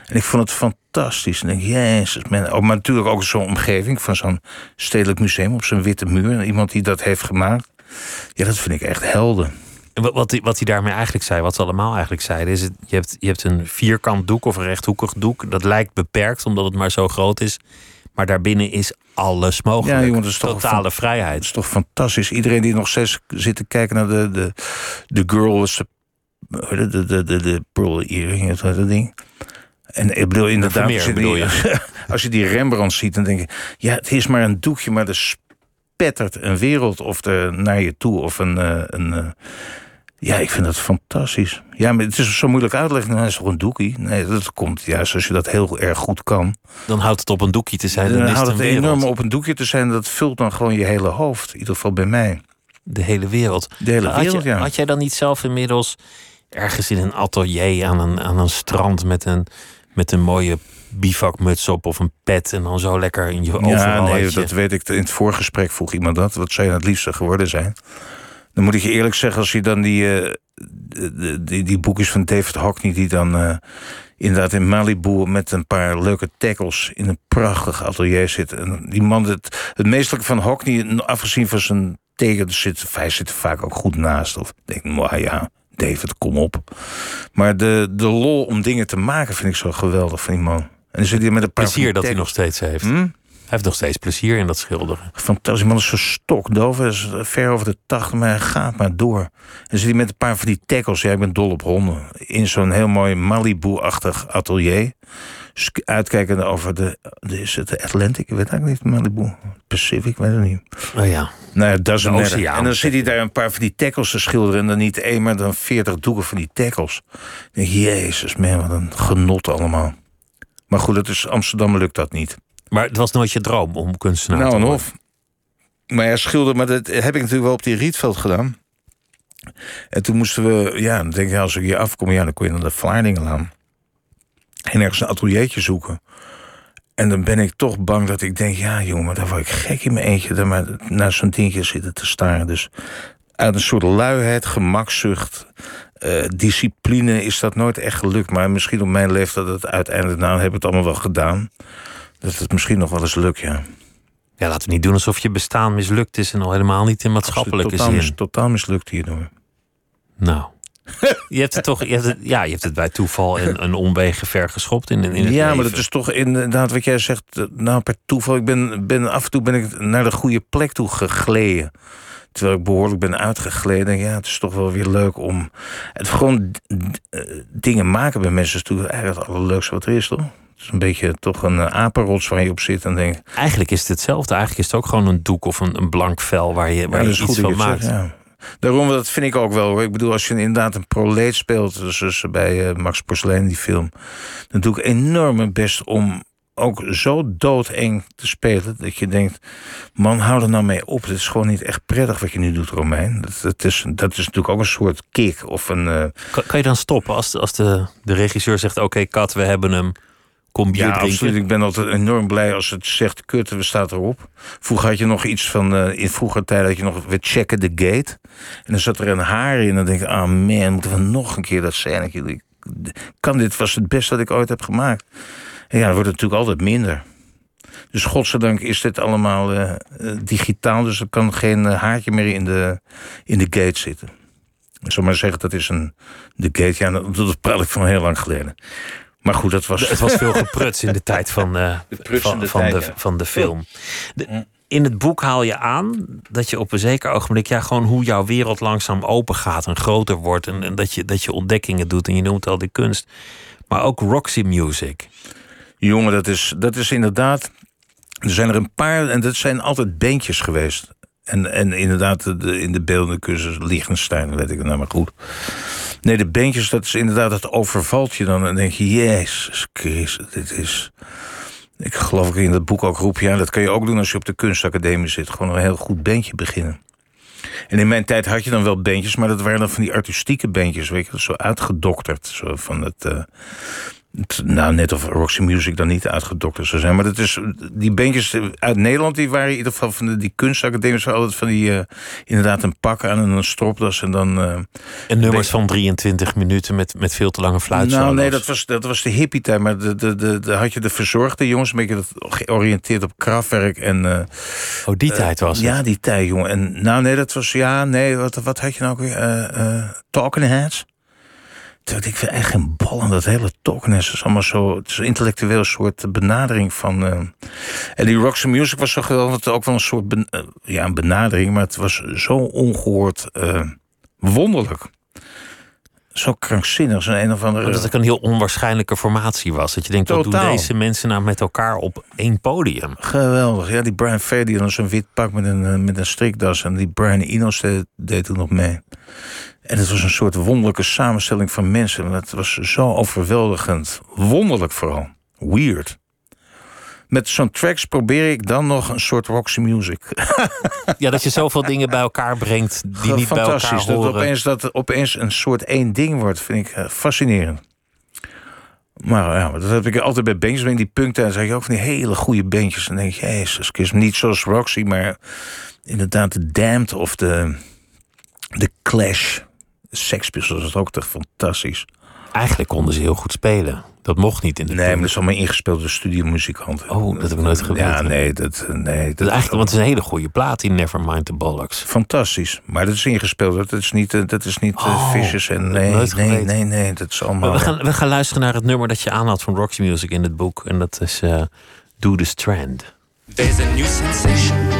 En ik vond het fantastisch. En ik denk, jezus, man. Oh, maar natuurlijk ook zo'n omgeving van zo'n stedelijk museum op zo'n witte muur. En iemand die dat heeft gemaakt. Ja, dat vind ik echt helden. En wat, wat, hij, wat hij daarmee eigenlijk zei, wat ze allemaal eigenlijk zeiden, is: het, je, hebt, je hebt een vierkant doek of een rechthoekig doek. Dat lijkt beperkt omdat het maar zo groot is. Maar daarbinnen is alles mogelijk. Ja, jongen, dat is toch Totale vrijheid. Dat is toch fantastisch. Iedereen die nog steeds zit te kijken naar de, de, de girl with the de, de, de, de, de pearl earring, dat ding. En ik bedoel, inderdaad, Vermeer, als, je bedoel die, je? als je die Rembrandt ziet, dan denk je... ja, het is maar een doekje, maar er spettert een wereld of er naar je toe. Of een... Uh, een uh, ja, ik vind dat fantastisch. Ja, maar het is zo moeilijk uitleggen. Nou, het is toch een doekje? Nee, dat komt juist als je dat heel erg goed kan. Dan houdt het op een doekje te zijn. Dan, Dan houdt het enorm op een doekje te zijn. Dat vult dan gewoon je hele hoofd. In ieder geval bij mij. De hele wereld. De hele had, wereld, je, ja. had jij dan niet zelf inmiddels ergens in een atelier aan een, aan een strand met een, met een mooie bivakmuts op of een pet en dan zo lekker in je overal? Ja, nee, dat weet ik. In het voorgesprek vroeg iemand dat. Wat zou je het liefste geworden zijn? Dan moet ik je eerlijk zeggen, als je dan die, eh, die, die, boekjes van David Hockney... die dan eh, inderdaad in Malibu met een paar leuke tackles... in een prachtig atelier zit. En die man, het, het meestelijke van Hockney, afgezien van zijn tegen... Zit, hij zit er vaak ook goed naast. Of ik denk, maar ja, David, kom op. Maar de, de lol om dingen te maken vind ik zo geweldig van die man. En dan zit hij met een paar plezier dat hij nog steeds heeft. Hm? Hij heeft nog steeds plezier in dat schilderen. Fantastisch, man is zo stokdoof. Hij is ver over de 80, maar hij gaat maar door. En dan zit hij met een paar van die tackles. Ja, ik ben dol op honden. In zo'n heel mooi Malibu-achtig atelier. Sk- Uitkijkende over de, de... Is het de Atlantic? Ik weet eigenlijk niet. Malibu. Pacific, ik weet het niet. Oh ja. Nou ja, dat is een oceaan. En dan zit hij daar een paar van die tackles te schilderen. En dan niet één, maar dan veertig doeken van die tackles. Ik denk, jezus, man, wat een genot allemaal. Maar goed, dat is, Amsterdam lukt dat niet. Maar het was nooit je droom om kunstenaar Nou, te en worden. of. Maar ja, schilder, maar dat heb ik natuurlijk wel op die Rietveld gedaan. En toen moesten we, ja, dan denk je, als ik hier afkom, ja, dan kon je naar de Vlaardingenlaan. En ergens een ateliertje zoeken. En dan ben ik toch bang dat ik denk, ja, jongen, daar word ik gek in mijn eentje. Daar maar naar zo'n dingetje zitten te staren. Dus uit een soort luiheid, gemakzucht, eh, discipline is dat nooit echt gelukt. Maar misschien op mijn leeftijd dat het uiteindelijk, nou, heb ik het allemaal wel gedaan. Dat het misschien nog wel eens lukt, ja. Ja, laten we niet doen alsof je bestaan mislukt is en al helemaal niet in maatschappelijke totaal, zin. mis, totaal mislukt hierdoor. Nou. Je hebt het toch, je hebt het, ja, je hebt het bij toeval een, een omwegen ver geschopt in, in het ja, maar dat is toch inderdaad wat jij zegt. eh, Nou, per toeval. Ik ben, ben af en toe ben ik naar de goede plek toe gegleden. Terwijl ik behoorlijk ben uitgegleden. Ja, het is toch wel weer leuk om. Het gewoon eh, dingen maken bij mensen is natuurlijk eigenlijk het allerleukste wat er is, toch? Is een beetje toch een apenrots waar je op zit. En denk, Eigenlijk is het hetzelfde. Eigenlijk is het ook gewoon een doek of een, een blank vel waar je, waar je iets van maakt. Zegt, ja. Daarom, dat vind ik ook wel. Ik bedoel, als je inderdaad een proleet speelt, dus bij Max Porcelain die film, dan doe ik enorm mijn best om ook zo doodeng te spelen. Dat je denkt, man, hou er nou mee op. Het is gewoon niet echt prettig wat je nu doet, Romein. Dat, dat, is, dat is natuurlijk ook een soort kick. Of een, uh... kan, kan, je dan stoppen als, de, als de, de regisseur zegt... oké, okay, Kat, we hebben hem. Kom bier ja, drinken. absoluut. Ik ben altijd enorm blij als het zegt... kut, we staat erop. Vroeger had je nog iets van... Uh, in vroeger tijd had je nog... we checken de gate. En dan zat er een haar in. En dan denk ik, ah oh man, moeten we nog een keer dat scène... Kan dit was het beste dat ik ooit heb gemaakt. En ja, dat wordt natuurlijk altijd minder. Dus godzijdank is dit allemaal uh, digitaal, dus er kan geen haartje meer in de, in de gate zitten. Ik zal maar zeggen, dat is een. De gate, ja, dat praat ik van heel lang geleden. Maar goed, dat was. Het was veel gepruts in de tijd van, de, van, van, tijd, de, ja. van de film. De, in het boek haal je aan dat je op een zeker ogenblik, ja, gewoon hoe jouw wereld langzaam open gaat en groter wordt. En, en dat, je, dat je ontdekkingen doet en je noemt al die kunst. Maar ook Roxy Music. Jongen, dat is, dat is inderdaad. Er zijn er een paar, en dat zijn altijd bandjes geweest. En, en inderdaad, de, in de beeldende cursus Liechtenstein, weet ik het nou maar goed. Nee, de bandjes, dat is inderdaad, dat overvalt je dan. En denk je, jezus Christus, dit is... Ik geloof ik in dat boek ook roep, ja, dat kan je ook doen als je op de kunstacademie zit. Gewoon een heel goed bandje beginnen. En in mijn tijd had je dan wel bandjes, maar dat waren dan van die artistieke bandjes, weet je, zo uitgedokterd. Zo van het. Uh, nou, net of Roxy Music dan niet uitgedokterd zou zijn. Maar dat is, die bandjes uit Nederland, die waren in ieder geval van de, die kunstacademies altijd van die, uh, inderdaad een pak aan en een stropdas en dan... Uh, en nummers van 23 minuten met, met veel te lange fluitsolos. Nou nee, dat was, dat was de hippie tijd, maar de, de, de, de, had je de verzorgde jongens, een beetje dat, georiënteerd op krachtwerk en... Uh, oh, die tijd was het? Ja, die tijd, jongen. En nou nee, dat was, ja, nee, wat, wat had je nou ook weer? Talking Heads? Ik vind echt geen bal aan dat hele Tolkien-is. is allemaal zo, het is een intellectueel soort benadering van. Uh, en die Roxy Music was toch wel ook wel een soort ben, uh, ja, een benadering, maar het was zo ongehoord uh, wonderlijk. Zo krankzinnig, zo'n een of andere. Dat het een heel onwaarschijnlijke formatie was. Dat je denkt, wat doen deze mensen nou met elkaar op één podium? Geweldig. Ja, die Brian Fair die dan zo'n wit pak met een, met een strikdas. En die Brian Inos deed, deed toen nog mee. En het was een soort wonderlijke samenstelling van mensen. Het was zo overweldigend. Wonderlijk vooral. Weird. Met zo'n tracks probeer ik dan nog een soort Roxy music. ja, dat je zoveel dingen bij elkaar brengt die niet bij elkaar horen. Dat opeens, dat het opeens een soort één ding wordt, vind ik uh, fascinerend. Maar ja, dat heb ik altijd bij bandjes. In die punktijd zag je ook van die hele goede bandjes. En dan denk je, jezus, niet zoals Roxy, maar inderdaad de Damned of de, de Clash. Sex Pistols was ook toch fantastisch. Eigenlijk konden ze heel goed spelen. Dat mocht niet in de Nee, maar dat is allemaal ingespeeld door studiomuzikanten. Oh, dat heb ik nooit geweten. Ja, nee, dat, nee, dat, dat is eigenlijk, want het is een hele goede plaat in Nevermind the Bollocks. Fantastisch, maar dat is ingespeeld. Dat is niet, eh, dat is niet uh, oh, Vicious en nee, nee, nee, nee, dat is allemaal. Maar we gaan, we gaan luisteren naar het nummer dat je aanhaalt van Roxy Music in het boek, en dat is uh, Do the Strand. There's a new sensation.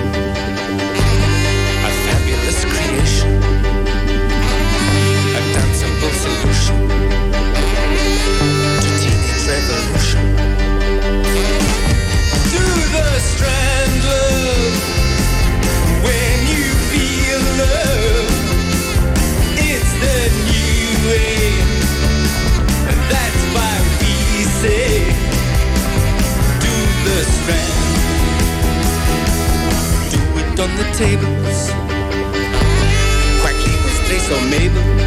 On the tables. Quackly was placed on Mabel's.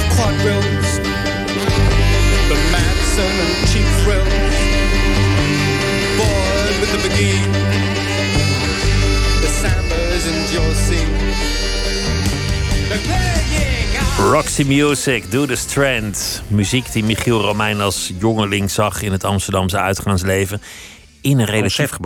of quadrilles, the Madison and cheap thrills, bored with the McGee, the Sambas and your Roxy Music, Do The Strand. Muziek die Michiel Romein als jongeling zag in het Amsterdamse uitgaansleven. In een relatief,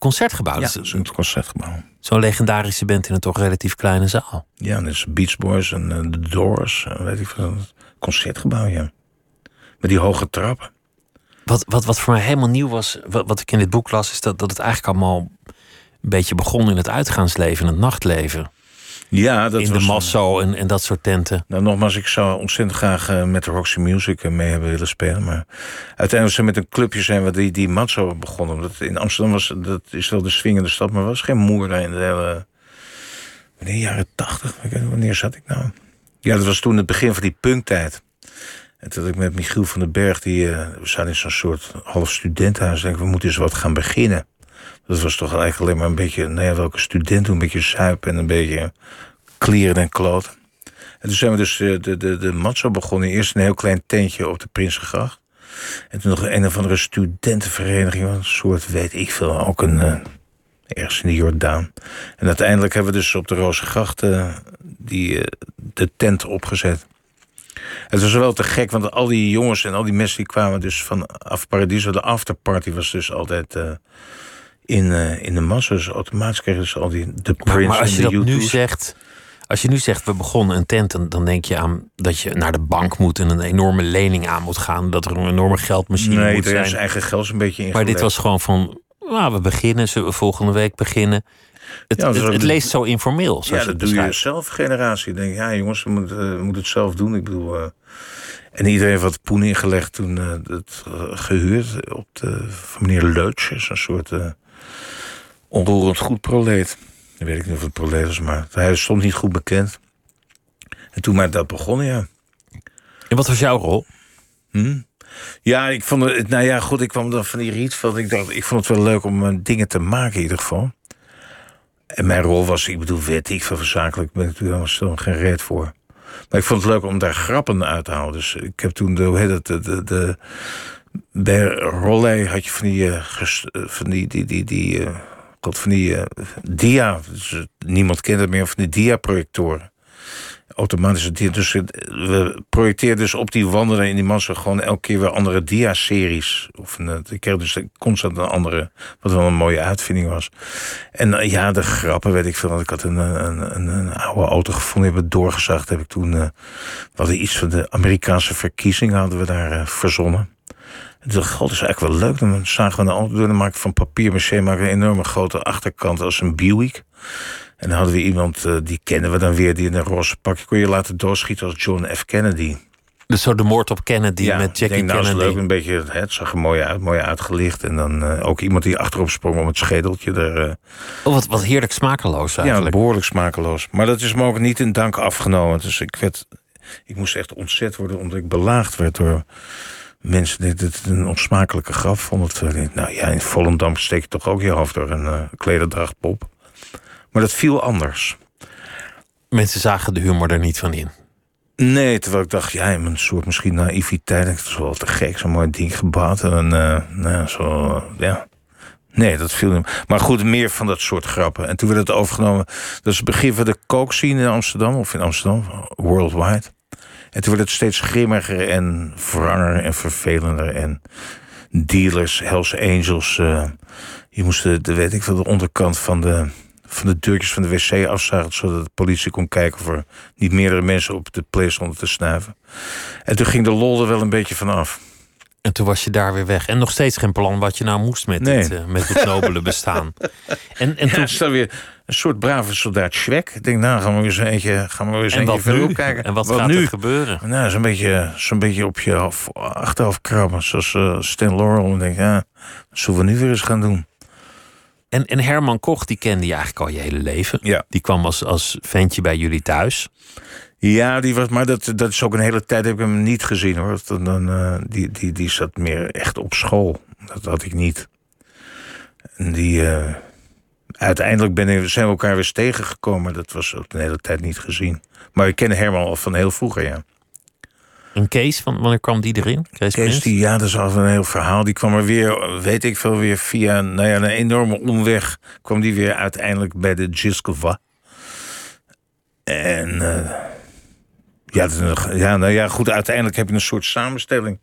Concertgebouw. Ja, dat is een concertgebouw. Zo'n legendarische band in een toch relatief kleine zaal. Ja, en dat is Beach Boys en eh, The Doors. weet ik veel. Concertgebouw, ja. Met die hoge trappen. Wat, wat, wat voor mij helemaal nieuw was, wat, wat ik in dit boek las, is dat, dat het eigenlijk allemaal een beetje begon in het uitgaansleven, in het nachtleven. Ja, dat in de Masso en, en dat soort tenten. Nou, nogmaals, ik zou ontzettend graag eh, met de Roxy Music eh, mee hebben willen spelen. Maar uiteindelijk zijn we met een clubje zijn we die, die Matzo begonnen. Omdat in Amsterdam was, dat is wel de swingende stad, maar was geen moer in de hele... Wanneer, jaren tachtig? Wanneer zat ik nou? Ja, dat was toen het begin van die punktijd. En toen had ik met Michiel van den Berg, die, eh, we zaten in zo'n soort half studentenhuis. Denk ik, we moeten eens wat gaan beginnen. Dat was toch eigenlijk alleen maar een beetje, nou ja, welke student een beetje zuipen en een beetje kleren en kloten. En toen zijn we dus eh, de, de, de matzo begonnen. Eerst een heel klein tentje op de Prinsengracht. En toen nog een of andere studentenvereniging. Een soort, weet ik veel, ook een... eh, ergens in de Jordaan. En uiteindelijk hebben we dus op de Rozengracht eh, die, de tent opgezet. Het was wel te gek, want al die jongens en al die mensen die kwamen dus van af Paradiso. De afterparty was dus altijd in, eh, in de massa. Dus automatisch kregen ze al die de Prince maar als je dat nu U2's. zegt, als je nu zegt, we begonnen een tent, dan, denk je aan dat je naar de bank moet en een enorme lening aan moet gaan. Dat er een enorme geldmachine Nee, moet er is zijn. eigen geld een beetje in Maar dit was gewoon van, nou, we beginnen, zullen we volgende week beginnen. Het, Ja, is het, leest zo informeel. Ja, dat doe je zelf generatie. Denk je, ja jongens, we moeten, we moeten het zelf doen. Ik bedoel, eh, en iedereen heeft wat poen ingelegd toen eh, het eh, gehuurd op de, van meneer Leutsch. Zo'n soort eh, onroerend goed proleet. Ik weet ik niet of het proleet was, maar hij stond niet goed bekend. En toen maar dat begonnen, ja. En wat was jouw rol? Hm? Ja, ik vond het, nou ja, goed, ik kwam dan van die Rietveld. Ik dacht, ik vond het wel leuk om eh, dingen te maken in ieder geval. En mijn rol was, ik bedoel, weet ik veel zakelijk, ben ik helemaal geen reet voor. Maar ik vond het leuk om daar grappen uit te halen. Dus ik heb toen, de, hoe heet het, de, de, de, bij Rollei had je van die, eh, eh, van die, die, die, die, god, van die eh, dia, dus, eh, niemand kent het meer, van die dia-projectoren automatische dia. Dus het- we projecteerden dus op die wanden in die massa gewoon elke keer weer andere dia-series. Of een, eh, ik kreeg dus constant een andere, wat wel een mooie uitvinding was. En eh, ja, de grappen weet ik veel. Ik had een, een, een, oude auto gevonden, heb het doorgezaagd. Heb ik toen, eh, we iets van de Amerikaanse verkiezingen hadden we daar eh, verzonnen. En toen dacht ik, is eigenlijk wel leuk. Dan zagen we een dan maak ik van papier maché ik een enorme grote achterkant als een Buick. En dan hadden we iemand, eh, die kennen we dan weer, die in een roze pakje kon je laten doorschieten als John F. Kennedy. Dus zo de moord op Kennedy ja, met ik Jackie denk, nou, Kennedy. leuk, een beetje, hè, het zag er mooi uit, mooi uitgelicht. En dan eh, ook iemand die achterop sprong om het schedeltje er... eh, Oh, wat, wat heerlijk smakeloos ja, eigenlijk. behoorlijk smakeloos. Maar dat is me ook niet in dank afgenomen. Dus ik werd, ik moest echt ontzet worden omdat ik belaagd werd door mensen die dit een onsmakelijke grap vonden. Ik denk, Nou ja, in Volendam steek je toch ook je hoofd door een eh klederdrachtpop. Maar dat viel anders. Mensen zagen de humor er niet van in. Nee, terwijl ik dacht, ja, een soort misschien naïviteit. Het is wel te gek, zo'n mooi ding gebouwd. En eh, nou, zo, eh, ja. Nee, dat viel niet. Maar goed, meer van dat soort grappen. En toen werd het overgenomen. Dat is het begin van de coke scene in Amsterdam, of in Amsterdam, worldwide. En toen werd het steeds grimmiger en wranger en vervelender. En dealers, Hells Angels. eh, je moest de, weet ik veel, de onderkant van de, van de deurtjes van de wc afzagen... zodat de politie kon kijken of er niet meerdere mensen op de play stonden te snuiven. En toen ging de lol er wel een beetje vanaf. En toen was je daar weer weg. En nog steeds geen plan wat je nou moest met, Nee. dit, eh, met dit nobele bestaan. En, en Ja, toen, dan weer een soort brave soldaat Schweck. Ik denk, nou, gaan we weer eens een eentje, gaan we eens en eentje wat kijken. En wat, gaat nu? er gebeuren? Nou, zo'n beetje, zo'n beetje op je achterhoofd krabben. Zoals eh Stan Laurel. En denk, ja, wat zullen we nu weer eens gaan doen? En, en Herman Koch, die kende je eigenlijk al je hele leven. Ja. Die kwam als, als ventje bij jullie thuis. Ja, die was, maar dat, dat is ook een hele tijd heb ik hem niet gezien hoor. Dan, dan, eh, die, die, die zat meer echt op school. Dat had ik niet. En die, eh, uiteindelijk ben zijn we elkaar weer eens tegengekomen. Dat was ook een hele tijd niet gezien. Maar ik ken Herman al van heel vroeger, ja. En Kees, van, wanneer kwam die erin? Kees, die, ja, dat is al een heel verhaal. Die kwam er weer, weet ik veel, weer via nou ja, een enorme omweg... kwam die weer uiteindelijk bij de Jiskova. En eh, ja, ja, nou ja, goed, uiteindelijk heb je een soort samenstelling.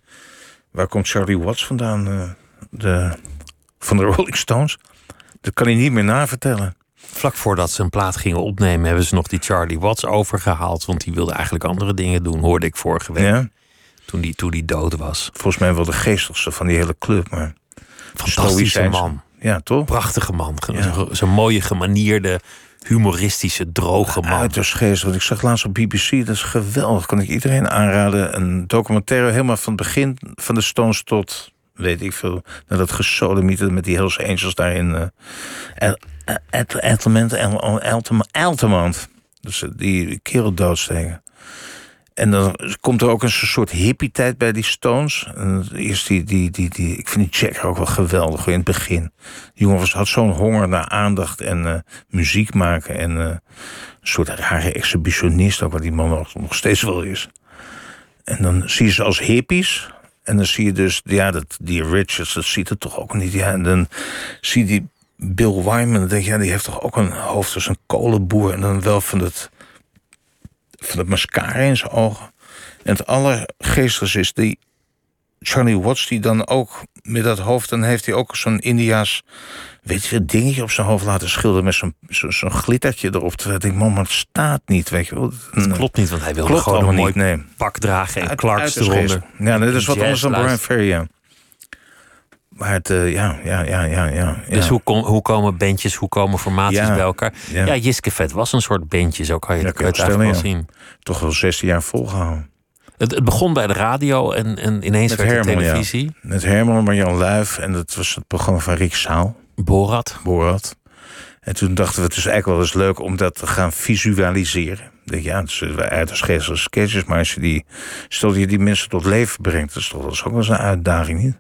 Waar komt Charlie Watts vandaan? eh, de, van de Rolling Stones? Dat kan hij niet meer navertellen. Vlak voordat ze een plaat gingen opnemen, hebben ze nog die Charlie Watts overgehaald. Want die wilde eigenlijk andere dingen doen, hoorde ik vorige week. Ja? Toen, die, toen die dood was. Volgens mij wel de geestigste van die hele club. Maar Fantastische man. Ja, toch? Prachtige man. Ja. Zo'n mooie, gemanierde, humoristische, droge man. Uiterst geestig. Want ik zag laatst op BBC, dat is geweldig. Kan ik iedereen aanraden. Een documentaire helemaal van het begin van de Stones tot, weet ik veel, naar dat gesodemieten met die Hells Angels daarin. El- El- Altamont, El- Altam- Altamont. Dus eh, die kerel doodsteken. En dan komt er ook een soort hippie-tijd bij die Stones. En eerst die, die, die, die, ik vind die Jack ook wel geweldig in het begin. Die jongen had zo'n honger naar aandacht en eh, muziek maken. En eh, een soort rare exhibitionist, ook wat die man nog, steeds wel is. En dan zie je ze als hippies. En dan zie je dus, ja, dat, die Richards, dat ziet er toch ook niet. Ja, en dan zie je die Bill Wyman. Dan denk je, ja, die heeft toch ook een hoofd als een kolenboer. En dan wel van het, van het mascara in zijn ogen. En het allergeestigste is die Charlie Watts, die dan ook met dat hoofd, dan heeft hij ook zo'n India's, weet je, dingetje op zijn hoofd laten schilderen met zo'n zo, zo'n glittertje erop. Terwijl ik denk, man, maar het staat niet, weet je wel. Klopt niet, want hij wilde Klopt gewoon een mooi niet, nee. pak dragen en Clarks eronder. Ja, dat is wat anders dan Brian. Ferry, ja. Maar het, eh, ja, ja, ja, ja, ja. Dus hoe, kom- hoe komen bandjes, hoe komen formaties Ja, bij elkaar? Ja, ja. Jiske Vet was een soort bandje, zo kan je, Ja, het eigenlijk wel zien. Toch wel 16 jaar volgehouden. Het, het begon bij de radio en, en ineens Met werd het Herman, ja. televisie. Met Herman Marjan Luif. En dat was het programma van Rick Saal. Borat. Borat. En toen dachten we, het is eigenlijk wel eens leuk om dat te gaan visualiseren. Denk, ja, het is uiterst geestelijke sketches, maar als je die, stel je die mensen tot leven brengt, dat is toch dat is ook wel eens een uitdaging, niet?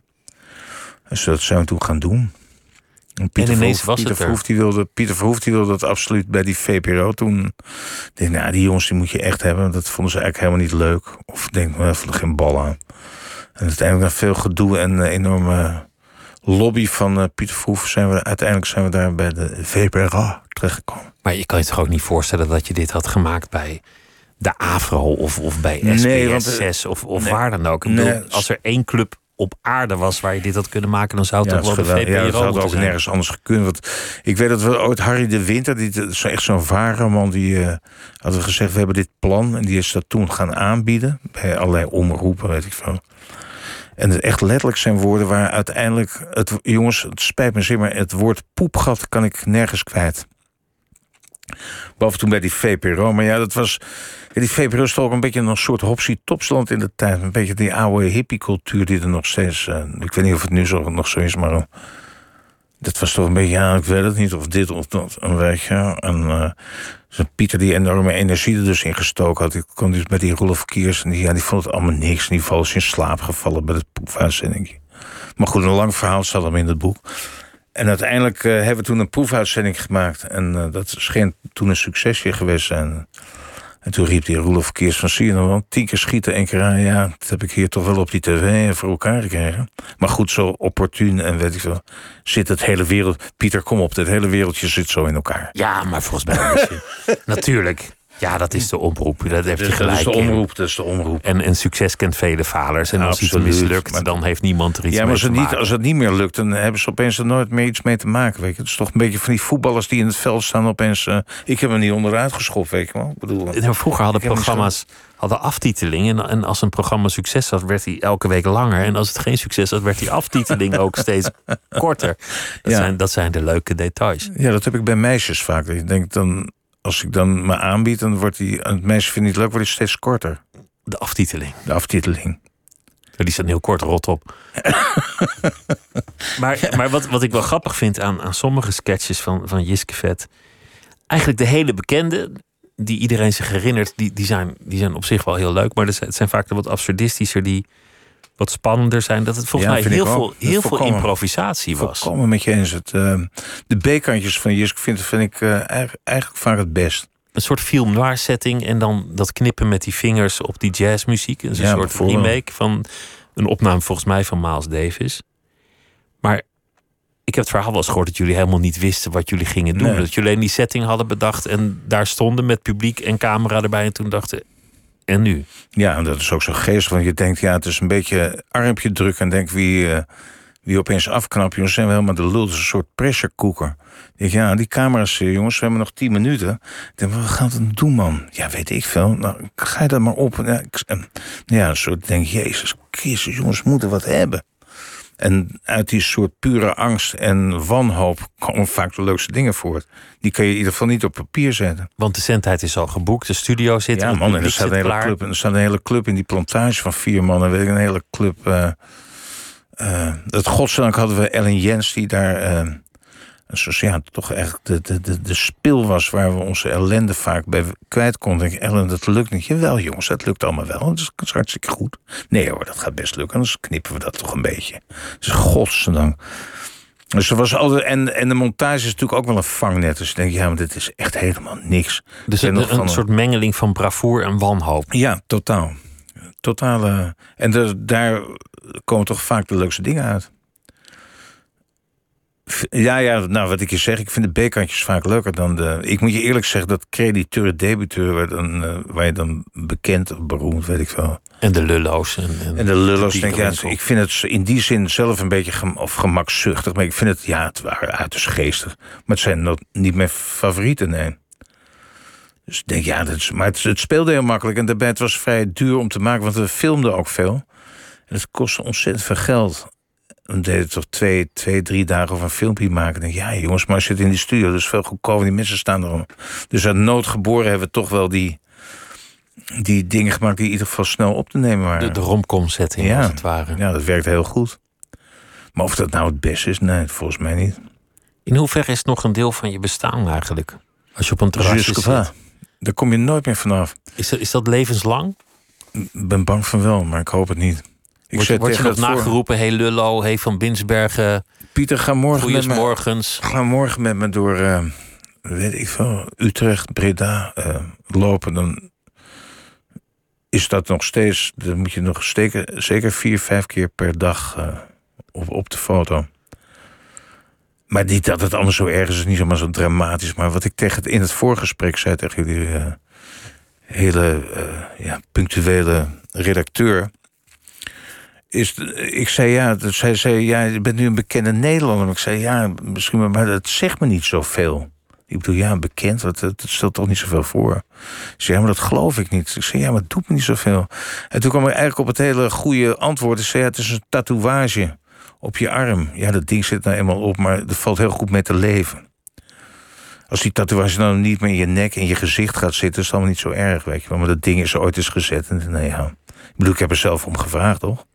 Dus dat zijn we toen gaan doen. En Pieter, En Verhoef, Pieter, er. Die wilde, Pieter Verhoef die wilde dat absoluut bij die VPRO toen. Ik denk, nou, die jongens die moet je echt hebben. Dat vonden ze eigenlijk helemaal niet leuk. Of denk, nou, vonden geen bal aan. En uiteindelijk na veel gedoe en eh, enorme lobby van eh, Pieter Verhoef... Zijn we, uiteindelijk zijn we daar bij de VPRO terechtgekomen. Maar je kan je toch ook niet voorstellen dat je dit had gemaakt bij de AVRO of, of bij Nee, want, eh, 6 of, of nee. waar dan ook. Ik bedoel, Nee. als er één club op aarde was waar je dit had kunnen maken, dan zou het Ja, toch wel de. VPRO ja, dat had ook zijn. nergens anders gekund. Want ik weet dat we ooit Harry de Winter, die is echt zo'n vareman, die eh, hadden we gezegd: we hebben dit plan. En die is dat toen gaan aanbieden bij allerlei omroepen, weet ik veel. En het echt letterlijk zijn woorden waar uiteindelijk het jongens, het spijt me zeer, maar het woord poepgat kan ik nergens kwijt. Behalve toen bij die VPRO. Maar ja, dat was. die VPRO is toch ook een beetje een soort hopsie topsland in de tijd. Een beetje die oude hippie-cultuur die er nog steeds. eh, ik weet niet of het nu zo, nog zo is, maar. eh, dat was toch een beetje, ja, ik weet het niet, of dit of dat. En weet je, en zo'n Pieter die enorme energie er dus in gestoken had. Ik kwam dus met die Rolf Kiers en die, ja, die vond het allemaal niks. En die dus in slaap gevallen bij het proefuitzending. Maar goed, een lang verhaal staat hem in het boek. En uiteindelijk eh, hebben we toen een proefuitzending gemaakt. En eh, dat scheen toen een succesje geweest zijn. En toen riep die Roelof Keers van... wel, tien keer schieten, één keer aan. Ja, dat heb ik hier toch wel op die tv voor elkaar gekregen. Maar goed, zo opportun en weet ik veel... zit het hele wereld... Pieter, kom op, dit hele wereldje zit zo in elkaar. Ja, maar volgens mij natuurlijk. Ja, dat is de omroep. Dat heb je Dus gelijk dat is de omroep, dat is de omroep. En, en succes kent vele falers. En als iets Absoluut, mislukt, maar- dan heeft niemand er iets Ja, maar mee te niet, maken. als het niet meer lukt, dan hebben ze opeens er nooit meer iets mee te maken. Weet je. Het is toch een beetje van die voetballers die in het veld staan opeens... eh, ik heb hem niet onderuit geschopt, weet je wel. Ik bedoel, Vroeger hadden programma's hadden aftiteling. En, en als een programma succes had, werd hij elke week langer. En als het geen succes had, werd die aftiteling ook steeds korter. Dat, Ja. zijn, dat zijn de leuke details. Ja, dat heb ik bij meisjes vaak. Ik denk dan, als ik dan me aanbied, dan wordt die, en het meisje vindt het leuk, wordt die steeds korter. De aftiteling. De aftiteling. Die staat heel kort rot op. maar maar wat, wat ik wel grappig vind aan, aan sommige sketches van, van Jiske Vet. Eigenlijk de hele bekende, die iedereen zich herinnert, die, die, zijn, die zijn op zich wel heel leuk. Maar het zijn vaak de wat absurdistischer, die wat spannender zijn. Dat het volgens Ja, mij heel, veel, heel veel improvisatie was. Volkomen met je eens. Het, eh, de B-kantjes van Jisk vind, vind ik eh, eigenlijk, vaak het best. een soort film noir setting en dan dat knippen met die vingers op die jazzmuziek. Dat is een Ja, soort remake van een opname volgens mij van Miles Davis. Maar ik heb het verhaal wel eens gehoord dat jullie helemaal niet wisten wat jullie gingen doen. Nee. Dat jullie alleen die setting hadden bedacht en daar stonden met publiek en camera erbij en toen dachten, en nu? Ja, en dat is ook zo geestig. Want je denkt, ja, het is een beetje armpje druk. En denk wie, eh, wie opeens afknapt. Jongens, zijn we helemaal de lul. Het is een soort pressure cooker. Denk, ja, die camera's, jongens, we hebben nog tien minuten. Ik denk, wat we dan doen, man? Ja, weet ik veel. Nou, ga je dat maar op. Ja, ik, ja denk Jezus Christus, jongens, moeten wat hebben. En uit die soort pure angst en wanhoop komen vaak de leukste dingen voort. Die kan je in ieder geval niet op papier zetten. Want de zendtijd is al geboekt, de studio zit Ja, man, en er staat, een hele klaar. club, en er staat een hele club in die plantage van vier mannen. Weet ik, een hele club. eh, het godzijdank hadden we Ellen Jens, die daar. eh, een ja, toch echt de, de, de, de spil was waar we onze ellende vaak bij kwijt konden. Ik, Ellen, dat lukt niet. Jawel, jongens, dat lukt allemaal wel. Dat is, dat is hartstikke goed. Nee hoor, dat gaat best lukken. Anders knippen we dat toch een beetje. Dus godzijdank. Dus er was altijd, en, en de montage is natuurlijk ook wel een vangnet. Dus je denkt, ja, maar dit is echt helemaal niks. Dus En een, soort mengeling van bravoer en wanhoop. Ja, totaal. Totale. En de, daar komen toch vaak de leukste dingen uit. Ja, ja, nou wat ik je zeg, ik vind de B-kantjes vaak leuker dan de. Ik moet je eerlijk zeggen dat crediteuren, debiteuren, waar, dan, eh, waar je dan bekend of beroemd, weet ik veel. En de lullo's. En, en, En de lullo's, de denk ik, ja, ik vind het in die zin zelf een beetje gem, of gemakzuchtig. Maar ik vind het, ja, het waren uiterst geestig. Maar het zijn nog niet mijn favorieten, nee. Dus ik denk, ja, dat is, maar het, het speelde heel makkelijk. En daarbij, het was vrij duur om te maken, want we filmden ook veel. En het kostte ontzettend veel geld. We deden toch twee, twee, drie dagen over een filmpje maken. Ik denk, ja, jongens, maar je zit in die studio, dus veel goedkoper. Die mensen staan erom. Dus uit nood geboren hebben we toch wel die, die dingen gemaakt die in ieder geval snel op te nemen waren. de, de romcom setting Ja. als het ware. Ja, dat werkt heel goed. Maar of dat nou het beste is, nee, volgens mij niet. In hoeverre is het nog een deel van je bestaan eigenlijk? Als je op een terrasje zit. Daar kom je nooit meer vanaf. Is dat, is dat levenslang? Ik ben bang van wel, maar ik hoop het niet. Ik Word word je nog nageroepen? Hey Lullo, hey Van Binsbergen, Pieter, ga morgen, met me, ga morgen met me door, eh, weet ik veel, Utrecht, Breda eh, lopen. Dan is dat nog steeds, dan moet je nog steken, zeker vier, vijf keer per dag eh, op, op de foto. Maar niet dat het allemaal zo erg is, niet zomaar zo dramatisch. Maar wat ik tegen het, in het voorgesprek zei tegen jullie hele ja, punctuele redacteur. Is, ik zei ja, dat zij zei ja, je bent nu een bekende Nederlander. Ik zei ja, misschien maar, dat zegt me niet zoveel. Ik bedoel, ja, bekend, dat, dat stelt toch niet zoveel voor. Ze zei, ja, maar dat geloof ik niet. Ik zei, ja, maar het doet me niet zoveel. En toen kwam ik eigenlijk op het hele goede antwoord. Ik zei, ja, het is een tatoeage op je arm. Ja, dat ding zit nou eenmaal op, maar er valt heel goed mee te leven. Als die tatoeage dan niet meer in je nek en je gezicht gaat zitten... is het allemaal niet zo erg, weet je wel. Maar dat ding is ooit eens gezet. En, nou ja, ik bedoel, ik heb er zelf om gevraagd, toch?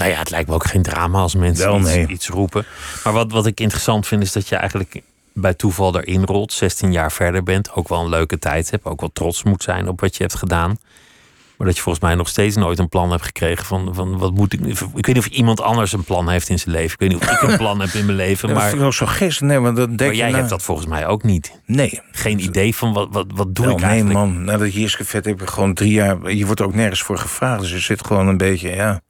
Nou ja, het lijkt me ook geen drama als mensen Wel, iets, iets roepen. Maar wat, wat ik interessant vind is dat je eigenlijk bij toeval erin rolt, 16 jaar verder bent, ook wel een leuke tijd hebt, ook wel trots moet zijn op wat je hebt gedaan. Maar dat je volgens mij nog steeds nooit een plan hebt gekregen van, van wat moet ik. Ik weet niet of iemand anders een plan heeft in zijn leven. Ik weet niet of ik een plan heb in mijn leven. Ja, dat Maar, ook zo gisteren. Nee, maar dan denk maar je, jij nou, hebt dat volgens mij ook niet. Nee. Geen idee van wat, wat, wat doe ik nee, eigenlijk. man. Na dat Jiske-vet heb ik gewoon drie jaar... Je wordt ook nergens voor gevraagd. Dus je zit gewoon een beetje, ja...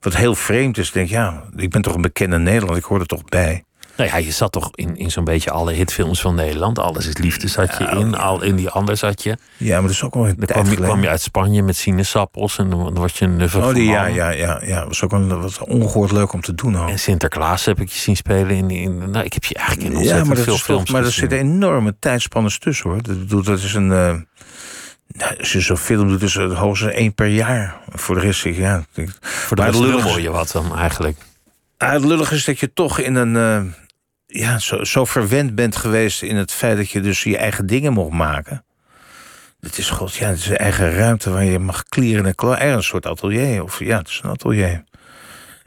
Wat heel vreemd is. Denk, ja, ik ben toch een bekende Nederland. Ik hoor er toch bij. Nou ja, je zat toch in, in zo'n beetje alle hitfilms van Nederland. Alles is liefde zat je in. Al in die ander zat je. Ja, maar dat is ook wel een Dan kwam je, geleden. kwam je uit Spanje met sinaasappels en dan word je een Oh, die, ja, ja, ja, ja. Dat was ook een, wat ongehoord leuk om te doen. Ook. En Sinterklaas heb ik je zien spelen in... in nou, ik heb je eigenlijk in Ja, ontzettend maar, dat veel is films maar er zitten enorme tijdspannen tussen, hoor. Dat, dat is een... eh, nou, als je zo'n film doet, is het hoogstens één per jaar. Voor de rest, ja... Voor de rest het lullige lul is- je wat dan eigenlijk. Ah, het lullige is dat je toch in een. eh, ja, zo, zo verwend bent geweest in het feit dat je dus je eigen dingen mocht maken. Het is, god, ja, het is een eigen ruimte waar je mag klieren en klaar. Een soort atelier. Of ja, het is een atelier.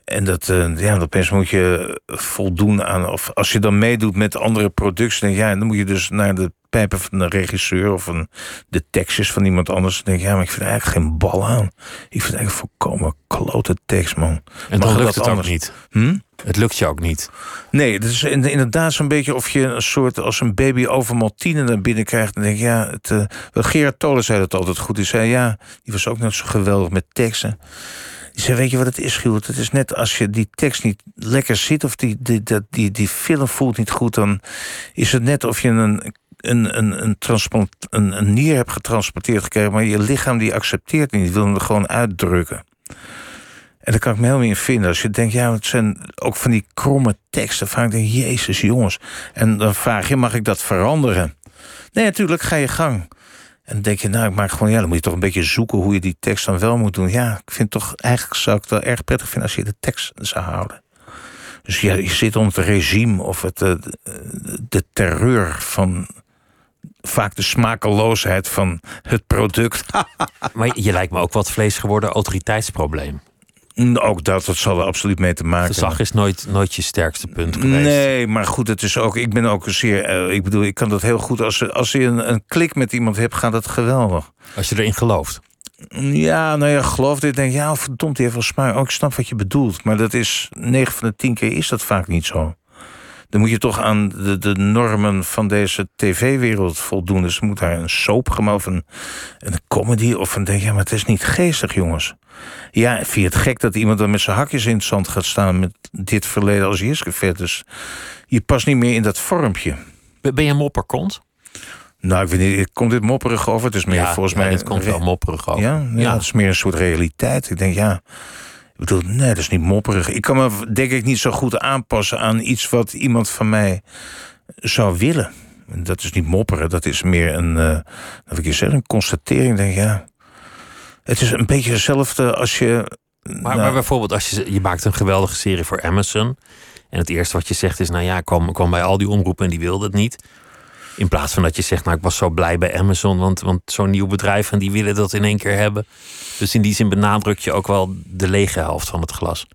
En dat, eh, ja, opeens moet je voldoen aan. Of als je dan meedoet met andere producties, dan, ja, dan moet je dus naar de pijpen van de regisseur of van de tekstjes van iemand anders. Dan denk ik, ja, maar ik vind er eigenlijk geen bal aan. Ik vind het eigenlijk volkomen klote tekst, man. En Mag dan dat lukt het ook anders? niet. Hm? Het lukt je ook niet. Nee, het is in- inderdaad zo'n beetje of je een soort als een baby over Maltine naar binnen krijgt. Dan denk ik, ja, het, wel, Gerard Tolen zei dat altijd goed. Die zei, ja, die was ook net zo geweldig met teksten. Die zei, weet je wat het is, Giel? Het is net als je die tekst niet lekker ziet... of die, die, dat, die, die film voelt niet goed... dan is het net of je een, een, een, een, een, een nier hebt getransporteerd gekregen... maar je lichaam die accepteert niet, die wil hem gewoon uitdrukken. En daar kan ik me helemaal in vinden. Als je denkt, ja, het zijn ook van die kromme teksten. Vaak denk je, jezus jongens. En dan vraag je, mag ik dat veranderen? Nee, natuurlijk, ga je gang. En dan denk je, nou, ik maak gewoon, ja, dan moet je toch een beetje zoeken hoe je die tekst dan wel moet doen. Ja, ik vind toch, eigenlijk zou ik het wel erg prettig vinden als je de tekst zou houden. Dus ja, je zit onder het regime of het, eh, de terreur van vaak de smakeloosheid van het product. Maar je, lijkt me ook wat vlees geworden autoriteitsprobleem. Ook dat, dat zal er absoluut mee te maken De zag is nooit, nooit je sterkste punt geweest. Nee, maar goed, het is ook. Ik ben ook zeer. eh, ik bedoel, ik kan dat heel goed. Als, als je een, een klik met iemand hebt, gaat dat geweldig. Als je erin gelooft. Ja, nou ja, geloof dit. Denk ja, verdomd, die heeft wel smaak. Ook ik snap wat je bedoelt. Maar dat is 9 van de 10 keer is dat vaak niet zo. Dan moet je toch aan de, de normen van deze tv-wereld voldoen. Dus moet daar een soap gemaakt of een, een comedy. Of een denk ja, maar het is niet geestig, jongens. Ja, vind je het gek dat iemand dan met zijn hakjes in het zand gaat staan met dit verleden als Jiske Dus je past niet meer in dat vormpje. Ben je een mopperkont? Nou, ik weet niet, komt dit mopperig over? Het is meer ja, volgens ja, mij. dit komt wel mopperig over. Ja, ja, het is meer een soort realiteit. Ik denk, ja. Ik bedoel, nee, dat is niet mopperig. Ik kan me denk ik niet zo goed aanpassen aan iets wat iemand van mij zou willen. Dat is niet mopperen, dat is meer een, dat ik je zeggen, een constatering. Denk, ja. Het is een beetje hetzelfde als je. Maar, nou, maar bijvoorbeeld, als je, je maakt een geweldige serie voor Amazon. En het eerste wat je zegt is, nou ja, ik kwam, kwam bij al die omroepen en die wilde het niet. In plaats van dat je zegt, nou ik was zo blij bij Amazon, want, want zo'n nieuw bedrijf en die willen dat in één keer hebben. Dus in die zin benadruk je ook wel de lege helft van het glas.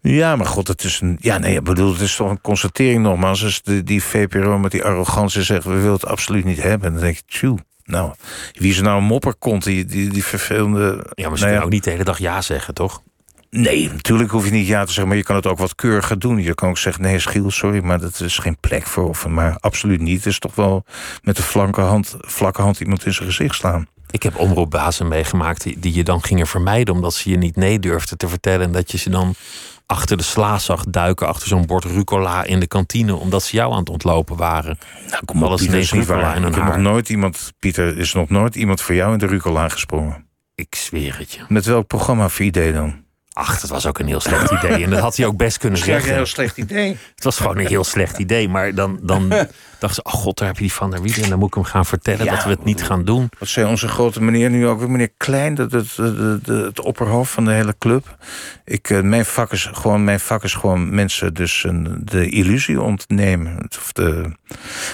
Ja, maar god, het is een. Ja, nee, ik bedoel, het is toch een constatering nogmaals. Als die, die VPRO met die arrogantie zegt: we willen het absoluut niet hebben. Dan denk ik, tjoe. Nou, wie is er nou een mopperkont, die, die, die vervelende. Ja, maar ze Nou kunnen ook niet de hele dag ja zeggen, toch? Nee, natuurlijk hoef je niet ja te zeggen, maar je kan het ook wat keuriger doen. Je kan ook zeggen: nee, Schiel, sorry, maar dat is geen plek voor. Of, maar absoluut niet. Het is toch wel met de flanke hand, vlakke hand iemand in zijn gezicht slaan. Ik heb omroepbazen meegemaakt die, die je dan gingen vermijden omdat ze je niet nee durfden te vertellen. En dat je ze dan achter de sla zag duiken, achter zo'n bord rucola in de kantine, omdat ze jou aan het ontlopen waren. Nou, kom op, Pieter, is niet waar. Ik heb nog nooit iemand, Pieter, is nog nooit iemand voor jou in de rucola gesprongen. Ik zweer het je. Met welk programma voor idee dan? Ach, dat was ook een heel slecht idee. En dat had hij ook best kunnen zeggen. slecht idee. Het was gewoon een heel slecht idee. Maar dan, dan dacht ze, oh god, daar heb je die Van der Wielen. En dan moet ik hem gaan vertellen Ja. dat we het niet gaan doen. Wat zei onze grote meneer nu ook weer? Meneer Klein, dat het, het, het, het opperhoofd van de hele club. Ik, eh, mijn, vak is gewoon, mijn vak is gewoon mensen dus een, de illusie ontnemen. Of de,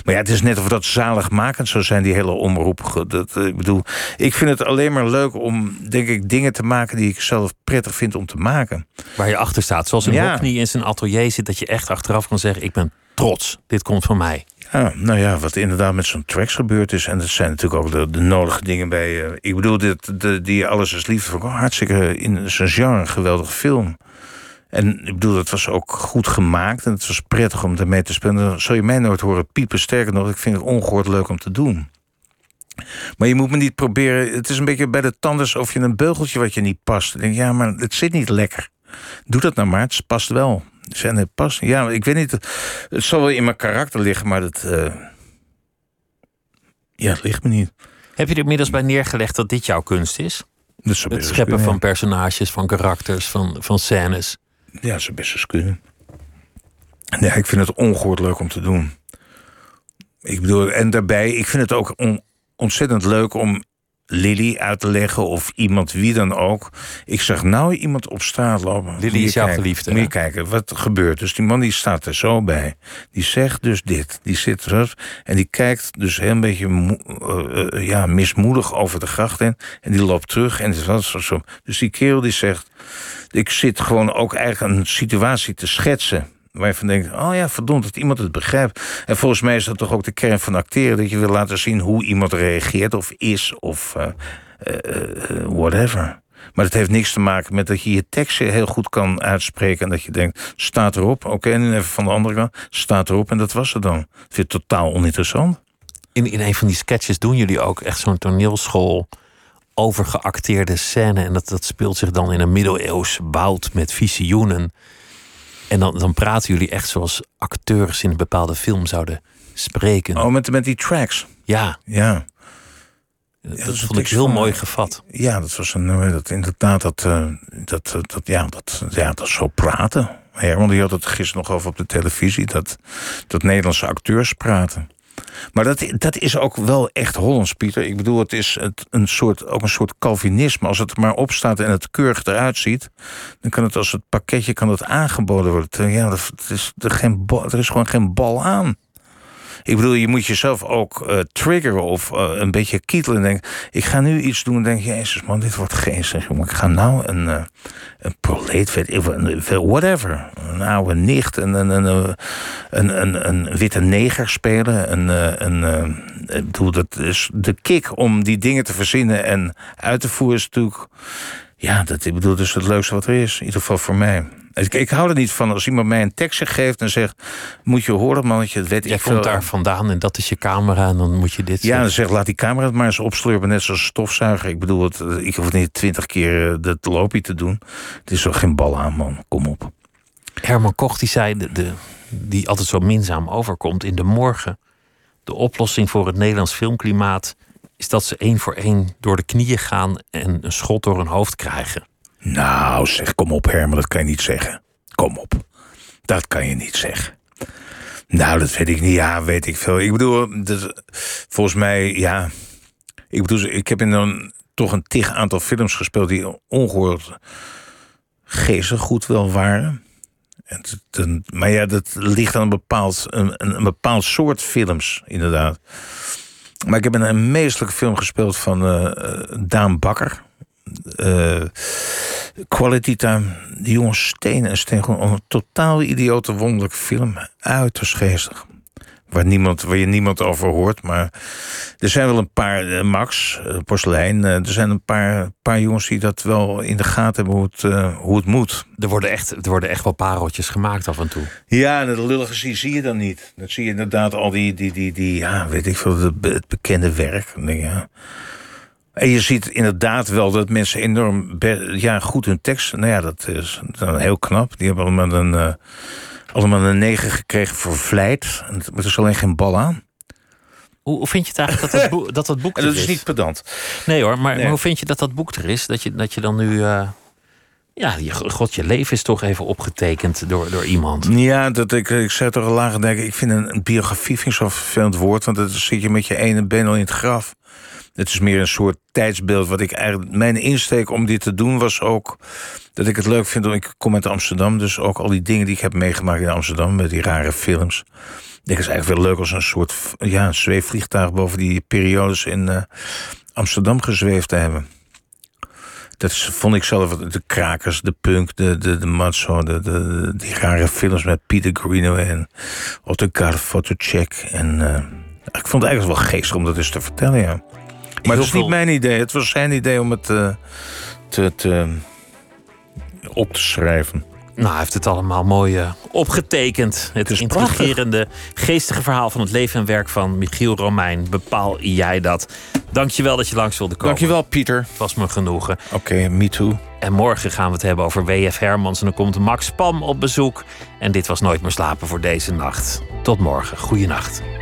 maar ja, het is net of dat zaligmakend zou zijn, die hele omroep. Dat, eh, ik bedoel, ik vind het alleen maar leuk om, denk ik, dingen te maken die ik zelf prettig vind om te maken. Waar je achter staat. Zoals een Ja. Hockney in zijn atelier zit. Dat je echt achteraf kan zeggen, ik ben trots. Dit komt van mij. Ja, nou ja, wat inderdaad met zo'n tracks gebeurd is. En dat zijn natuurlijk ook de, nodige dingen bij. eh, ik bedoel, dit, de, die Alles is Liefde vond ik hartstikke in zijn genre een geweldige film. En ik bedoel, het was ook goed gemaakt en het was prettig om ermee te spelen. Dan je mij nooit horen piepen. Sterker nog, ik vind het ongehoord leuk om te doen. Maar je moet me niet proberen. Het is een beetje bij de tandarts of je een beugeltje wat je niet past. Denk, ja, maar het zit niet lekker. Doe dat nou maar, het past wel. Zijn het past? Ja, ik weet niet. Het zal wel in mijn karakter liggen, maar dat. eh, Ja, het ligt me niet. Heb je er inmiddels bij neergelegd dat dit jouw kunst is? Dat zou Het scheppen kunnen, van personages, van karakters, van, van scènes. Ja, zou best eens kunnen. Nee, ik vind het ongehoord leuk om te doen. Ik bedoel, en daarbij, ik vind het ook on- ontzettend leuk om Lily uit te leggen of iemand wie dan ook. Ik zag nou iemand op straat lopen. Je is jouw geliefde, Moet je kijken wat gebeurt. Dus die man die staat er zo bij. Die zegt dus dit. Die zit er en die kijkt dus heel een beetje eh, eh, ja, mismoedig over de gracht heen. En die loopt terug en het was zo. Dus die kerel die zegt... Ik zit gewoon ook eigenlijk een situatie te schetsen. Waar je van denkt, oh ja, verdomd, dat iemand het begrijpt. En volgens mij is dat toch ook de kern van acteren. Dat je wil laten zien hoe iemand reageert of is of uh, uh, whatever. Maar het heeft niks te maken met dat je je tekstje heel goed kan uitspreken. En dat je denkt, staat erop. Oké, en nu even van de andere kant. Staat erop en dat was het dan. Ik vind het totaal oninteressant. In, in een van die sketches doen jullie ook echt zo'n toneelschool over geacteerde scène. En dat, dat speelt zich dan in een middeleeuws bout met visioenen. En dan, dan praten jullie echt zoals acteurs in een bepaalde film zouden spreken. Oh, met, met die tracks? Ja. Ja. Dat, dat vond ik heel van, mooi gevat. Ja, dat was een, dat, inderdaad dat, uh, dat, dat, ja, dat, ja, dat zo praten. Herman die had het gisteren nog over op de televisie. Dat, dat Nederlandse acteurs praten. Maar dat, dat is ook wel echt Hollands, Pieter. Ik bedoel, het is het, een soort, ook een soort Calvinisme. Als het maar op staat en het keurig eruit ziet... dan kan het als het pakketje kan het aangeboden worden. Ja, dat, is er, geen, er is gewoon geen bal aan. Ik bedoel, je moet jezelf ook uh, triggeren of uh, een beetje kietelen. En denk, ik ga nu iets doen en denk, jezus man, dit wordt geestig. Ik ga nou een, uh, een proleet, whatever. Een oude nicht, een, een, een, een, een, een witte neger spelen. Een, een, ik bedoel, dat is de kick om die dingen te verzinnen en uit te voeren is natuurlijk... Ja, dat, ik bedoel, dus het leukste wat er is. In ieder geval voor mij. Ik, ik hou er niet van als iemand mij een tekstje geeft en zegt: Moet je horen, mannetje, dat weet Jij ik komt daar vandaan en dat is je camera en dan moet je dit. Ja, dan zeg laat die camera het maar eens opslurpen, net zoals een stofzuiger. Ik bedoel, het, ik hoef niet twintig keer het loopje te doen. Het is toch geen bal aan, man. Kom op. Herman Koch die zei, de, de, die altijd zo minzaam overkomt in de morgen. De oplossing voor het Nederlands filmklimaat is dat ze één voor één door de knieën gaan en een schot door hun hoofd krijgen. Nou, zeg, kom op, Herman, dat kan je niet zeggen. Kom op. Dat kan je niet zeggen. Nou, dat weet ik niet. Ja, weet ik veel. Ik bedoel, volgens mij, ja. Ik bedoel, ik heb in een, toch een tig aantal films gespeeld die ongehoord geestig goed wel waren. En, maar ja, dat ligt aan een bepaald, een, een, bepaald soort films, inderdaad. Maar ik heb in een meestelijke film gespeeld van uh, Daan Bakker uh, Quality Time. Die jongen Steen en Steen. Gewoon een totaal idiote wonderlijke film. Uiterst geestig. Waar, niemand, waar je niemand over hoort. Maar er zijn wel een paar, uh, Max, uh, Porselein. er zijn een paar, paar jongens die dat wel in de gaten hebben hoe het, hoe het moet. Er worden, echt, er worden echt wel pareltjes gemaakt af en toe. Ja, en dat lullige zie, zie je dan niet. Dat zie je inderdaad al die, die, die, die ja, weet ik veel, het bekende werk. Ja. En je ziet inderdaad wel dat mensen enorm ja, goed hun tekst. Nou ja, dat is dan heel knap. Die hebben allemaal een, uh, allemaal een negen gekregen voor vlijt. Maar er is alleen geen bal aan. Hoe, hoe vind je het eigenlijk dat dat, boek, dat, dat boek er is? Dat is niet pedant. Nee hoor, maar, maar, hoe vind je dat dat boek er is? Dat je, dat je dan nu. Uh, ja, je, god, je leven is toch even opgetekend door, door iemand. Ja, dat ik, ik zei toch al lager denken. Ik vind een, een biografie vind ik zo'n vervelend woord. Want dan zit je met je ene been al in het graf. Het is meer een soort tijdsbeeld. Wat ik eigenlijk. Mijn insteek om dit te doen was ook. Dat ik het leuk vind. Ik kom uit Amsterdam. Dus ook al die dingen die ik heb meegemaakt in Amsterdam. Met die rare films. Ik denk het is eigenlijk wel leuk als een soort ja, zweefvliegtuig boven die periodes in uh, Amsterdam gezweefd te hebben. Dat vond ik zelf, de krakers, de punk, de, de, de macho, de, de, die rare films met Peter Greenaway en Ottokar Fotocheck. En uh, ik vond het eigenlijk wel geestig om dat eens te vertellen, ja. Maar het is niet mijn idee. Het was zijn idee om het uh, te, te, op te schrijven. Nou, hij heeft het allemaal mooi uh, opgetekend. Het, is intrigerende, geestige verhaal van het leven en werk van Michiel Romein. Bepaal jij dat? Dankjewel dat je langs wilde komen. Dankjewel, Pieter. Het was me genoegen. Oké, me too. En morgen gaan we het hebben over W.F. Hermans. En dan komt Max Pam op bezoek. En dit was Nooit meer slapen voor deze nacht. Tot morgen. Goeienacht.